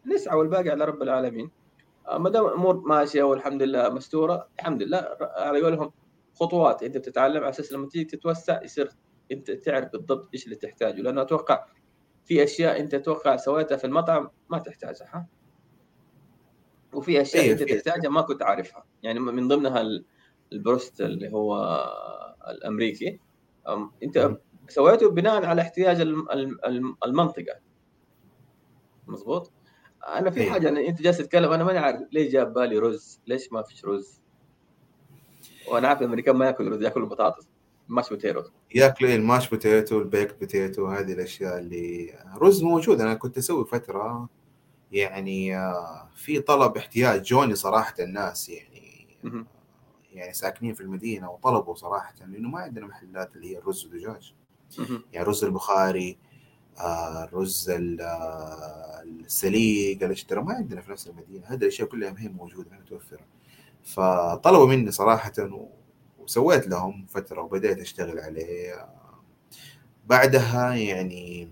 نسعى والباقي على رب العالمين. آه ما دام الأمور ماشية والحمد لله مستورة الحمد لله على قولهم خطوات انت بتتعلم على أساس لما تيجي تتوسع يصير انت تعرف بالضبط إيش اللي تحتاجه. لأنه أتوقع في أشياء انت أتوقع سويتها في المطعم ما تحتاجها ها؟ وفي أشياء أيه انت تحتاجها ما كنت عارفها. يعني من ضمنها ال broast اللي هو الأمريكي. انت سويته بناء على احتياج المنطقة. مظبوط أنا في إيه. حاجة أنا أنت جالس تتكلم أنا ماني عارف ليش جاب بالي رز؟ ليش ما فيش رز؟ وأنا عارف الامريكان ما ياكلوا رز ياكلوا بطاطس mashed potato. ياكلوا ال mashed potato ال baked potato هذه الأشياء اللي رز موجود. أنا كنت أسوي فترة يعني آه، في طلب احتياج جوني صراحة الناس يعني يعني ساكنين في المدينة وطلبوا صراحة لأنه ما عندنا محلات اللي هي الرز والدجاج. يعني رز البخاري الرز آه، آه، السليق الاشترى ما عندنا في نفس المدينة. هذه الأشياء كلها هي موجودة متوفرة. فطلبوا مني صراحة وسويت لهم فترة وبدأت أشتغل عليه بعدها يعني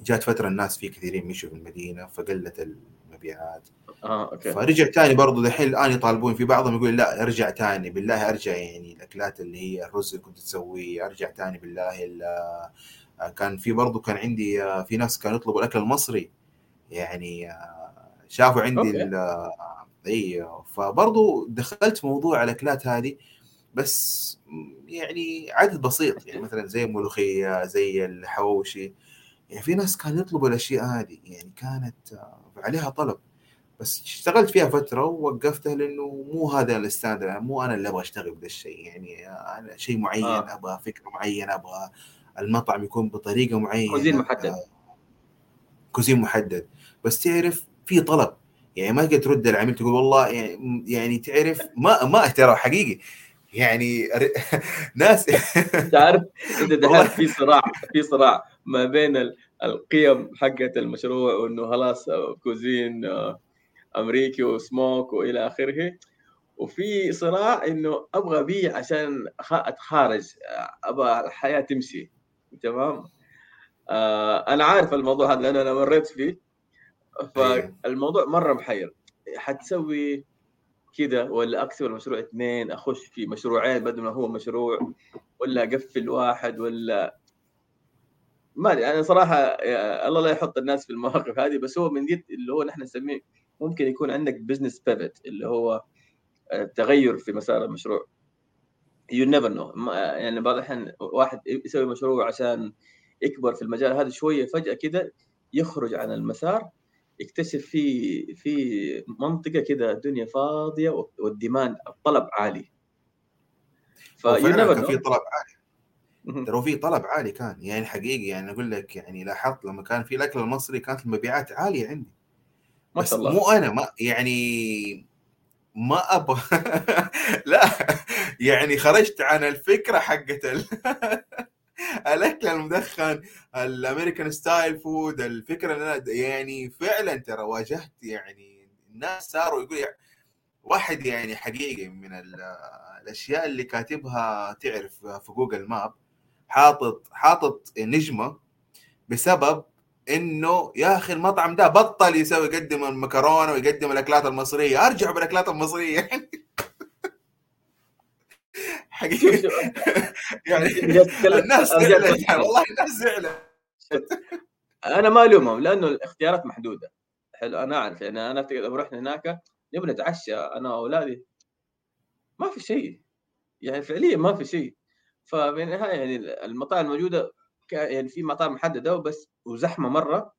جات فترة الناس في كثيرين مشوا في المدينة فقلت المبيعات. آه أوكي. فرجع تاني برضو دحين الآن يطالبون في بعضهم يقول لا أرجع تاني بالله أرجع يعني الأكلات اللي هي الرز اللي كنت تسويه أرجع تاني بالله آه، كان في برضو كان عندي آه، في ناس كانوا يطلبوا الأكل المصري. يعني آه، شافوا عندي اي فبرضو دخلت موضوع الأكلات هذه بس يعني عدد بسيط. يعني مثلا زي الملوخية زي الحواوشي. يعني في ناس كانوا يطلبوا الأشياء هذه. يعني كانت عليها طلب. بس اشتغلت فيها فترة ووقفتها لأنه مو هذا ال standard. يعني مو أنا اللي أبغى أشتغل بهذا الشيء. يعني أنا شيء معين آه. أبغى فكرة معينة أبغى. المطعم يكون بطريقة معينة. cuisine محدد. آه cuisine محدد. بس تعرف في طلب. يعني ما تقدر ترد العميل تقول والله يعني, يعني تعرف ما ما ترى حقيقي. يعني ناس تعرف انت دخلت في صراع في صراع ما بين القيم حقت المشروع وإنه خلاص كوزين آه، أمريكي وسموك وإلى آخره. وفي صراع إنه أبغى ابيع عشان أتخارج أبغى الحياة تمشي. تمام؟ آه أنا عارف الموضوع هذا لأن أنا مريت فيه. فالموضوع مرة محير. حتسوي كذا ولا اكسب المشروع اثنين أخش في مشروعين بدل ما هو مشروع ولا أقفل واحد ولا ما أدري. أنا صراحة الله لا يحط الناس في المواقف هذه بس هو من جد اللي هو نحن نسميه ممكن يكون عندك business pivot اللي هو تغير في مسار المشروع. you never know يعني بعض الاحيان واحد يسوي مشروع عشان يكبر في المجال هذا شوية فجأة كده يخرج عن المسار يكتشف في في منطقة كده الدنيا فاضية والديمان الطلب عالي. فعلا كان في طلب عالي. ترى في طلب عالي كان يعني حقيقي يعني أقول لك يعني لاحظت لما كان في الأكل المصري كانت المبيعات عالية عندي. ما شاء الله. مو أنا ما يعني ما أبغى. لا يعني خرجت عن الفكرة حقت. الاكل المدخن. ال American style food الفكرة أنا يعني فعلا ترى واجهت يعني الناس صاروا يقول يعني واحد يعني حقيقي من الأشياء اللي كاتبها تعرف في Google Map حاطط حاطط نجمة بسبب إنه يا أخي المطعم ده بطل يسوي يقدم المكرونة ويقدم الأكلات المصرية. أرجع بالأكلات المصرية. يعني حقيقي. يعني الناس زعلت. والله الناس زعلت. أنا ما ألومهم لأنه الاختيارات محدودة. حلو أنا أعرف. يعني أنا أفتكر لو رحنا هناك نبغى نتعشى أنا وأولادي. ما في شيء. يعني فعليا ما في شيء. ففي النهايه يعني المطاعم الموجودة يعني في مطاعم محددة وبس وزحمة مرة.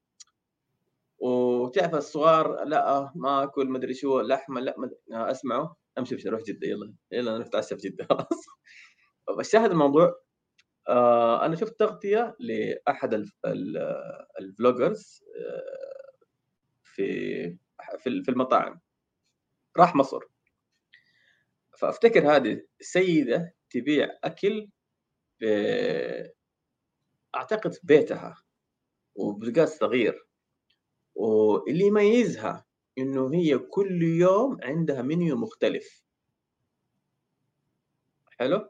وتعرف الصغار لا ما اكل مدري شو لحمة لا مدري أسمعه. امشي امشي روح جدة يلا. يلا نروح نتعشى في جدة خلاص. الشاهد الموضوع آه أنا شفت تغطية لأحد الفلوجرز آه في في المطاعم. راح مصر. فافتكر هذه السيدة تبيع أكل أعتقد في بيتها وبقاس صغير واللي يميزها إنه هي كل يوم عندها منيو مختلف. حلو؟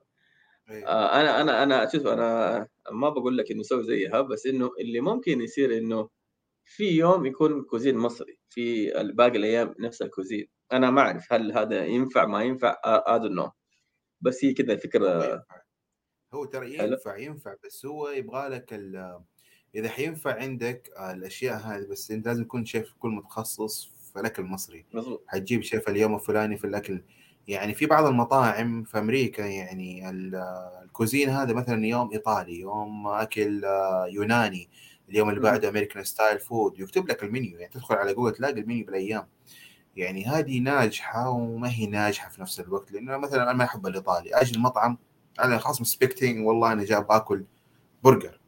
أيوة. آه أنا أنا أنا شوف أنا ما بقول لك إنه سوي زيها بس إنه اللي ممكن يصير إنه في يوم يكون cuisine مصري في باقي الأيام نفس ال cuisine. أنا ما أعرف هل هذا ينفع ما ينفع هذا no بس هي كذا الفكرة. هو ترى ينفع ينفع بس هو يبغى لك إذا حينفع عندك الأشياء هذه بس أنت لازم تكون شيف يكون متخصص في الأكل المصري. مظبوط. حتجيب شيف اليوم الفلاني في الأكل. يعني في بعض المطاعم في أمريكا يعني ال cuisine هذا مثلا يوم إيطالي يوم أكل يوناني اليوم اللي بعده American style food. يكتب لك المنيو يعني تدخل على جوجل تلاقي المنيو بالأيام. يعني هذه ناجحة وما هي ناجحة في نفس الوقت لأنه مثلا أنا ما أحب الإيطالي. أجي المطعم أنا خلاص am expecting والله أنا جاي آكل برجر.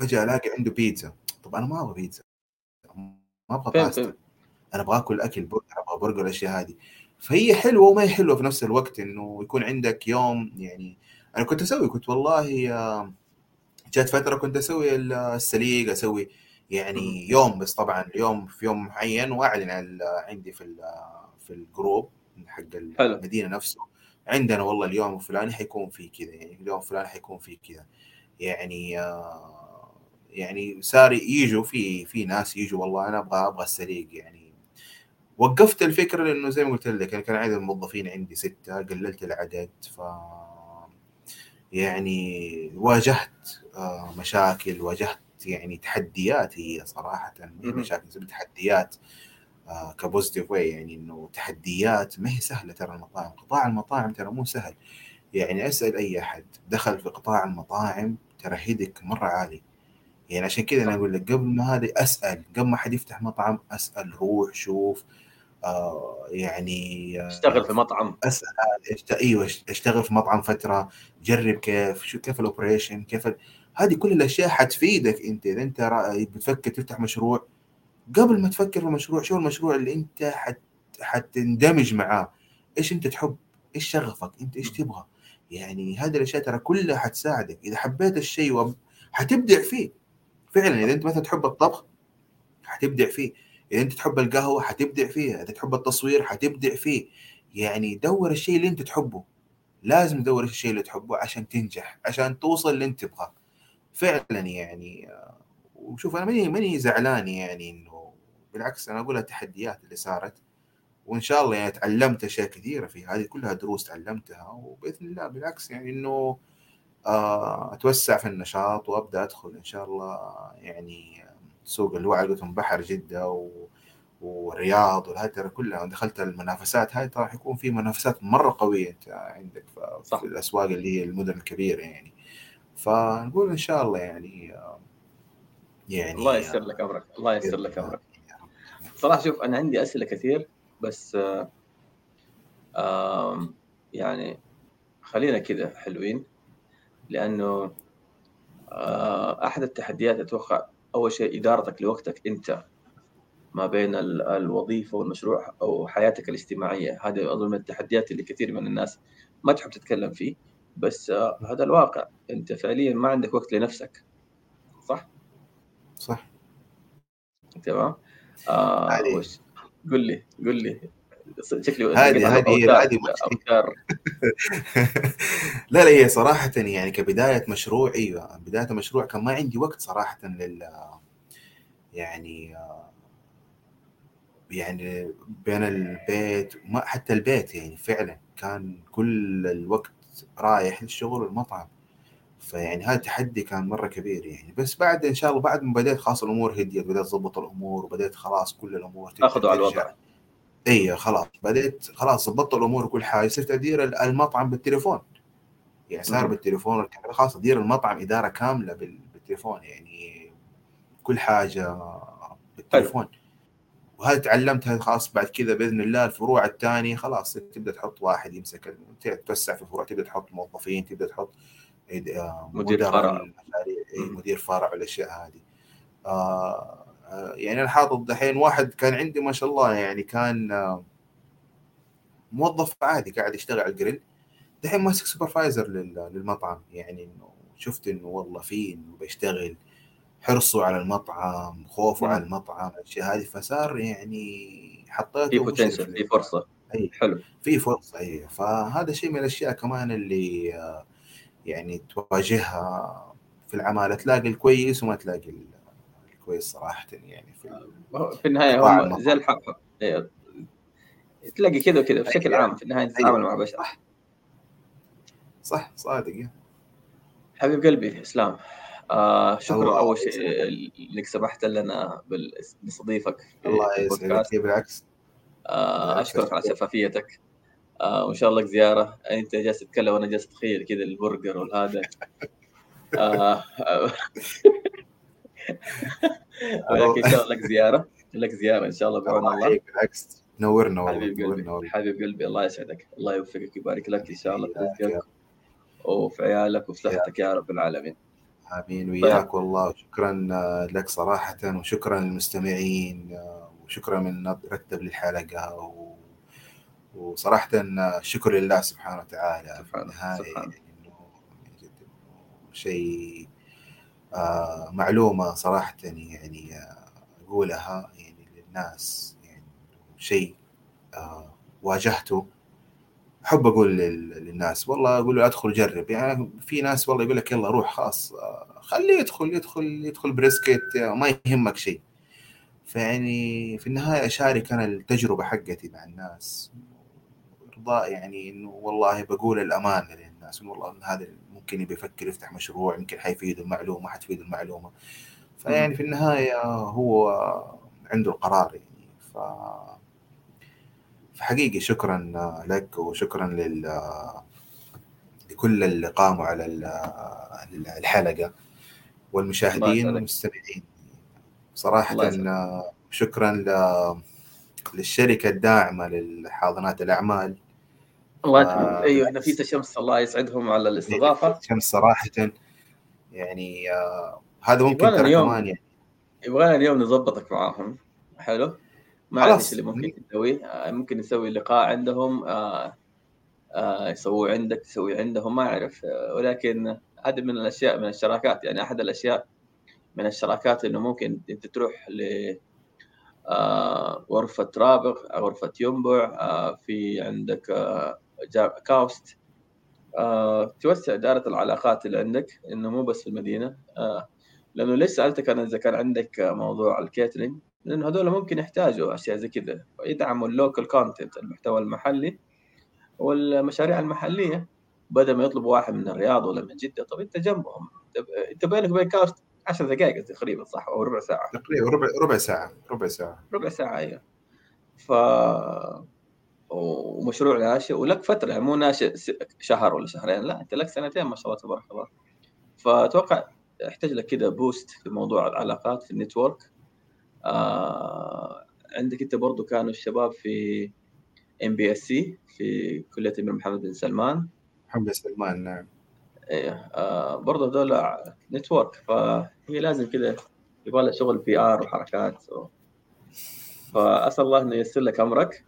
فجأة ألاقي عنده بيتزا. طب أنا ما أبغى بيتزا. ما أبغى باستا أنا أبغى آكل أكل برجر أبغى برجر الاشياء هذه. فهي حلوة وما هي حلوة في نفس الوقت إنه يكون عندك يوم يعني أنا كنت أسوي كنت والله جات فترة كنت أسوي السليق أسوي يعني يوم بس طبعا اليوم في يوم معين وأعلن عندي في في الجروب حق المدينة نفسه. عندنا والله اليوم الفلاني حيكون في كذا يعني اليوم الفلاني حيكون في كذا. يعني يعني صار يجوا في في ناس يجوا والله أنا أبغى أبغى السليق يعني. وقفت الفكرة لأنه زي ما قلت لك أنا كان عدد الموظفين عندي ستة قللت العدد ف يعني واجهت آه، مشاكل واجهت يعني تحديات هي صراحة مشاكل تحديات آه ك positive way يعني إنه تحديات ما هي سهلة ترى المطاعم قطاع المطاعم ترى مو سهل. يعني أسأل أي أحد دخل في قطاع المطاعم ترى هيدك مرة عالي. يعني عشان كذا أنا أقول لك قبل ما هذا أسأل قبل ما حد يفتح مطعم أسأل روح شوف يعني آه اشتغل في مطعم. أسأل اشت... إيوه اشتغل في مطعم فترة جرب كيف شو كيف الأوبريشن كيف ال... هذه كل الأشياء حتفيدك أنت. إذا أنت بتفكر تفتح مشروع قبل ما تفكر في المشروع شو المشروع اللي أنت حت حتندمج معاه؟ إيش أنت تحب؟ إيش شغفك؟ أنت إيش تبغى؟ يعني هذه الأشياء ترى كلها حتساعدك. إذا حبيت الشيء وب... حتبدع فيه. فعلا إذا أنت مثلا تحب الطبخ حتبدع فيه. اذا أنت تحب القهوة حتبدع فيها إذا تحب التصوير حتبدع فيه. يعني دور الشيء اللي أنت تحبه. لازم تدور الشيء اللي تحبه عشان تنجح عشان توصل اللي أنت تبغاه. فعلا يعني وشوف أنا ماني ماني زعلان يعني إنه بالعكس أنا أقول التحديات اللي صارت. وإن شاء الله يعني تعلمت أشياء كثيرة في هذه كلها دروس تعلمتها. وبإذن الله بالعكس يعني إنه آه، أتوسع في النشاط وأبدأ أدخل إن شاء الله يعني سوق اللي هو علقتهم بحر جدة و... والرياض وهذه ترى كلها دخلت المنافسات هاي راح يكون في منافسات مرة قوية أنت عندك في صح. الأسواق اللي هي المدن الكبيرة يعني فنقول إن شاء الله يعني يعني الله ييسر لك أمرك الله ييسر لك أمرك صراحة شوف أنا عندي أسئلة كثير بس آه يعني خلينا كذا حلوين لأنه آه أحد التحديات أتوقع أول شيء إدارتك لوقتك أنت ما بين الوظيفة والمشروع أو حياتك الاجتماعية. هذا أظن من التحديات اللي كثير من الناس ما تحب تتكلم فيه بس آه هذا الواقع. أنت فعليا ما عندك وقت لنفسك. صح؟ صح. تمام؟ آه قل لي قل لي. شكلي هذه هذه هذه لا لا هي صراحة يعني كبداية مشروع أيوه بداية مشروع كان ما عندي وقت صراحة لل يعني يعني بين البيت ما حتى البيت يعني فعلا كان كل الوقت رايح للشغل والمطعم. فيعني هذا التحدي كان مرة كبير يعني. بس بعد إن شاء الله بعد ما بديت خلاص الأمور هديت بديت اضبط الأمور وبديت خلاص كل الأمور أخذوا على الوضع. اي خلاص. بديت خلاص ضبطت الأمور وكل حاجة صرت ادير المطعم بالتليفون. يعني صار بالتليفون خلاص ادير المطعم إدارة كاملة بالتليفون يعني كل حاجة بالتليفون. وهذا تعلمت هذا خلاص بعد كذا بإذن الله الفروع الثانية خلاص تبدأ تحط واحد يمسك توسع في الفروع تبدأ تحط موظفين تبدأ تحط آه، مدير فرع. مدير فرع والأشياء هذه. آه يعني أنا حاطط دحين واحد كان عندي ما شاء الله يعني كان آه، موظف عادي قاعد يشتغل على الجريل. دحين ماسك supervisor للمطعم. يعني إنه شفت إنه والله في إنه بيشتغل حرصه على المطعم خوفه على المطعم الأشياء هذه. فصار يعني حطيته في potential في فرصة. أي. حلو. في فرصة أي. فهذا شيء من الأشياء كمان اللي آه، يعني تواجهها في العمالة. تلاقي الكويس وما تلاقي الكويس صراحة يعني في في النهاية هو زي الحق. إيه، تلاقي كذا وكذا بشكل عام في النهاية تتعامل مع بشر. صح. صح صادق. حبيب قلبي إسلام. آه شكرا أول شيء إنك سمحت لنا باستضيفك الله يسعدك. بالعكس آه أشكرك على شفافيتك. آه وإن شاء الله لك زيارة. أنت جالس تتكلم وأنا جالس أتخيل كذا البرجر والهذا. آه. ولكن إن شاء الله لك زيارة. لك زيارة إن شاء الله بعون الله. بالعكس نورنا حبيب قلبي حبيب قلبي الله يسعدك. الله يوفقك ويبارك لك إن شاء الله في رزقك وفي عيالك وفي صحتك يا رب العالمين. آمين وياك طيب. والله وشكرا لك صراحة وشكرا للمستمعين وشكرا من رتب للحلقه و... وصراحه الشكر لله سبحانه وتعالى. في النهاية إنه شيء آه معلومة صراحة يعني آه أقولها يعني للناس يعني شيء آه واجهته. أحب أقول للناس والله أقول له ادخل جرب. يعني في ناس والله يقول لك يلا روح خلاص خليه يدخل يدخل يدخل بريسكت ما يهمك شيء. فيعني في النهاية أشارك أنا التجربة حقتي مع الناس. إرضاء يعني إنه والله بقول الامانه للناس والله هذا ممكن يبي يفكر يفتح مشروع يمكن حيفيد المعلومة حتفيد المعلومة. فيعني في النهاية هو عنده القرار يعني. ف فحقيقي شكرا لك وشكرا لل لكل اللي قاموا على الحلقة والمشاهدين والمستمعين. صراحة شكرا للشركة الداعمة للحاضنات الأعمال. الله آه أيوه نفيسه شمس الله يسعدهم على الاستضافة. شمس صراحة يعني آه هذا ممكن ترى كمان يعني. يبغانا اليوم نظبطك معاهم. حلو. ما اعرف إيش اللي ممكن تسويه؟ آه ممكن نسوي لقاء عندهم آه آه يسووا عندك تسوي عندهم ما أعرف. آه ولكن هذه من الأشياء من الشراكات. يعني أحد الأشياء من الشراكات إنه ممكن أنت تروح ل آه غرفة رابغ غرفة ينبع. آه في عندك آه KAUST آه توسع دائرة العلاقات اللي عندك إنه مو بس في المدينة. آه لأنه ليش سألتك أنا إذا كان عندك موضوع ال catering لأنه هذول ممكن يحتاجوا أشياء زي كذا. يدعموا ال local content المحتوى المحلي والمشاريع المحلية بدل ما يطلبوا واحد من الرياض ولا من جدة. طب أنت جنبهم. أنت بينك وبين كاست 10 دقائق تقريبا صح؟ أو ربع ساعة. تقريبا ربع ربع ساعة ربع ساعة. ربع ساعة أيوه. ف ومشروع ناشئ ولك فترة يعني مو ناشئ شهر ولا شهرين لا أنت لك سنتين ما شاء الله تبارك الله. فأتوقع يحتاج لك كذا boost في موضوع العلاقات في ال network. آه عندك أنت برضو كانوا الشباب في MBSC في كلية الأمير محمد بن سلمان. محمد بن سلمان نعم. إيه آه برضه هذول network فهي لازم كذا يبغى لها شغل PR وحركات و... فأسأل الله إنه ييسر لك أمرك.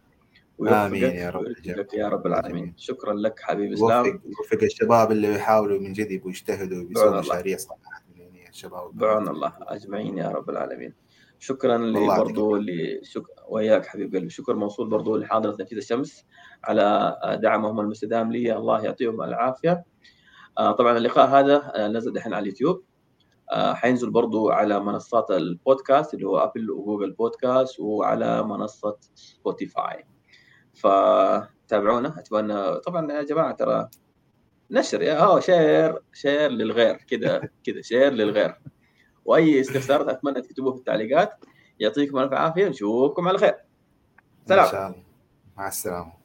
آمين يا رب لك يا رب العالمين. آمين. شكرا لك حبيبي إسلام. وفق الشباب اللي يحاولوا من جد يبغوا يجتهدوا ويسووا مشاريع صراحة الشباب بعون الله. أجمعين يا رب العالمين. شكرا لي برضو شك... وياك حبيب قلبي. شكر موصول برضو لحاضرة تنفيذ الشمس على دعمهم المستدام لي. الله يعطيهم العافية. آه، طبعا اللقاء هذا آه، نزل دحين على اليوتيوب. آه، حينزل برضو على منصات البودكاست اللي هو أبل وجوجل بودكاست وعلى منصة سبوتيفاي. فتابعونا. اتمنى طبعا يا جماعة ترى نشر يا هو share share للغير كذا كذا share للغير. وأي استفسارات أتمنى تكتبوه في التعليقات. يعطيكم ألف عافية نشوفكم على خير. سلام. ان شاء الله مع السلامة.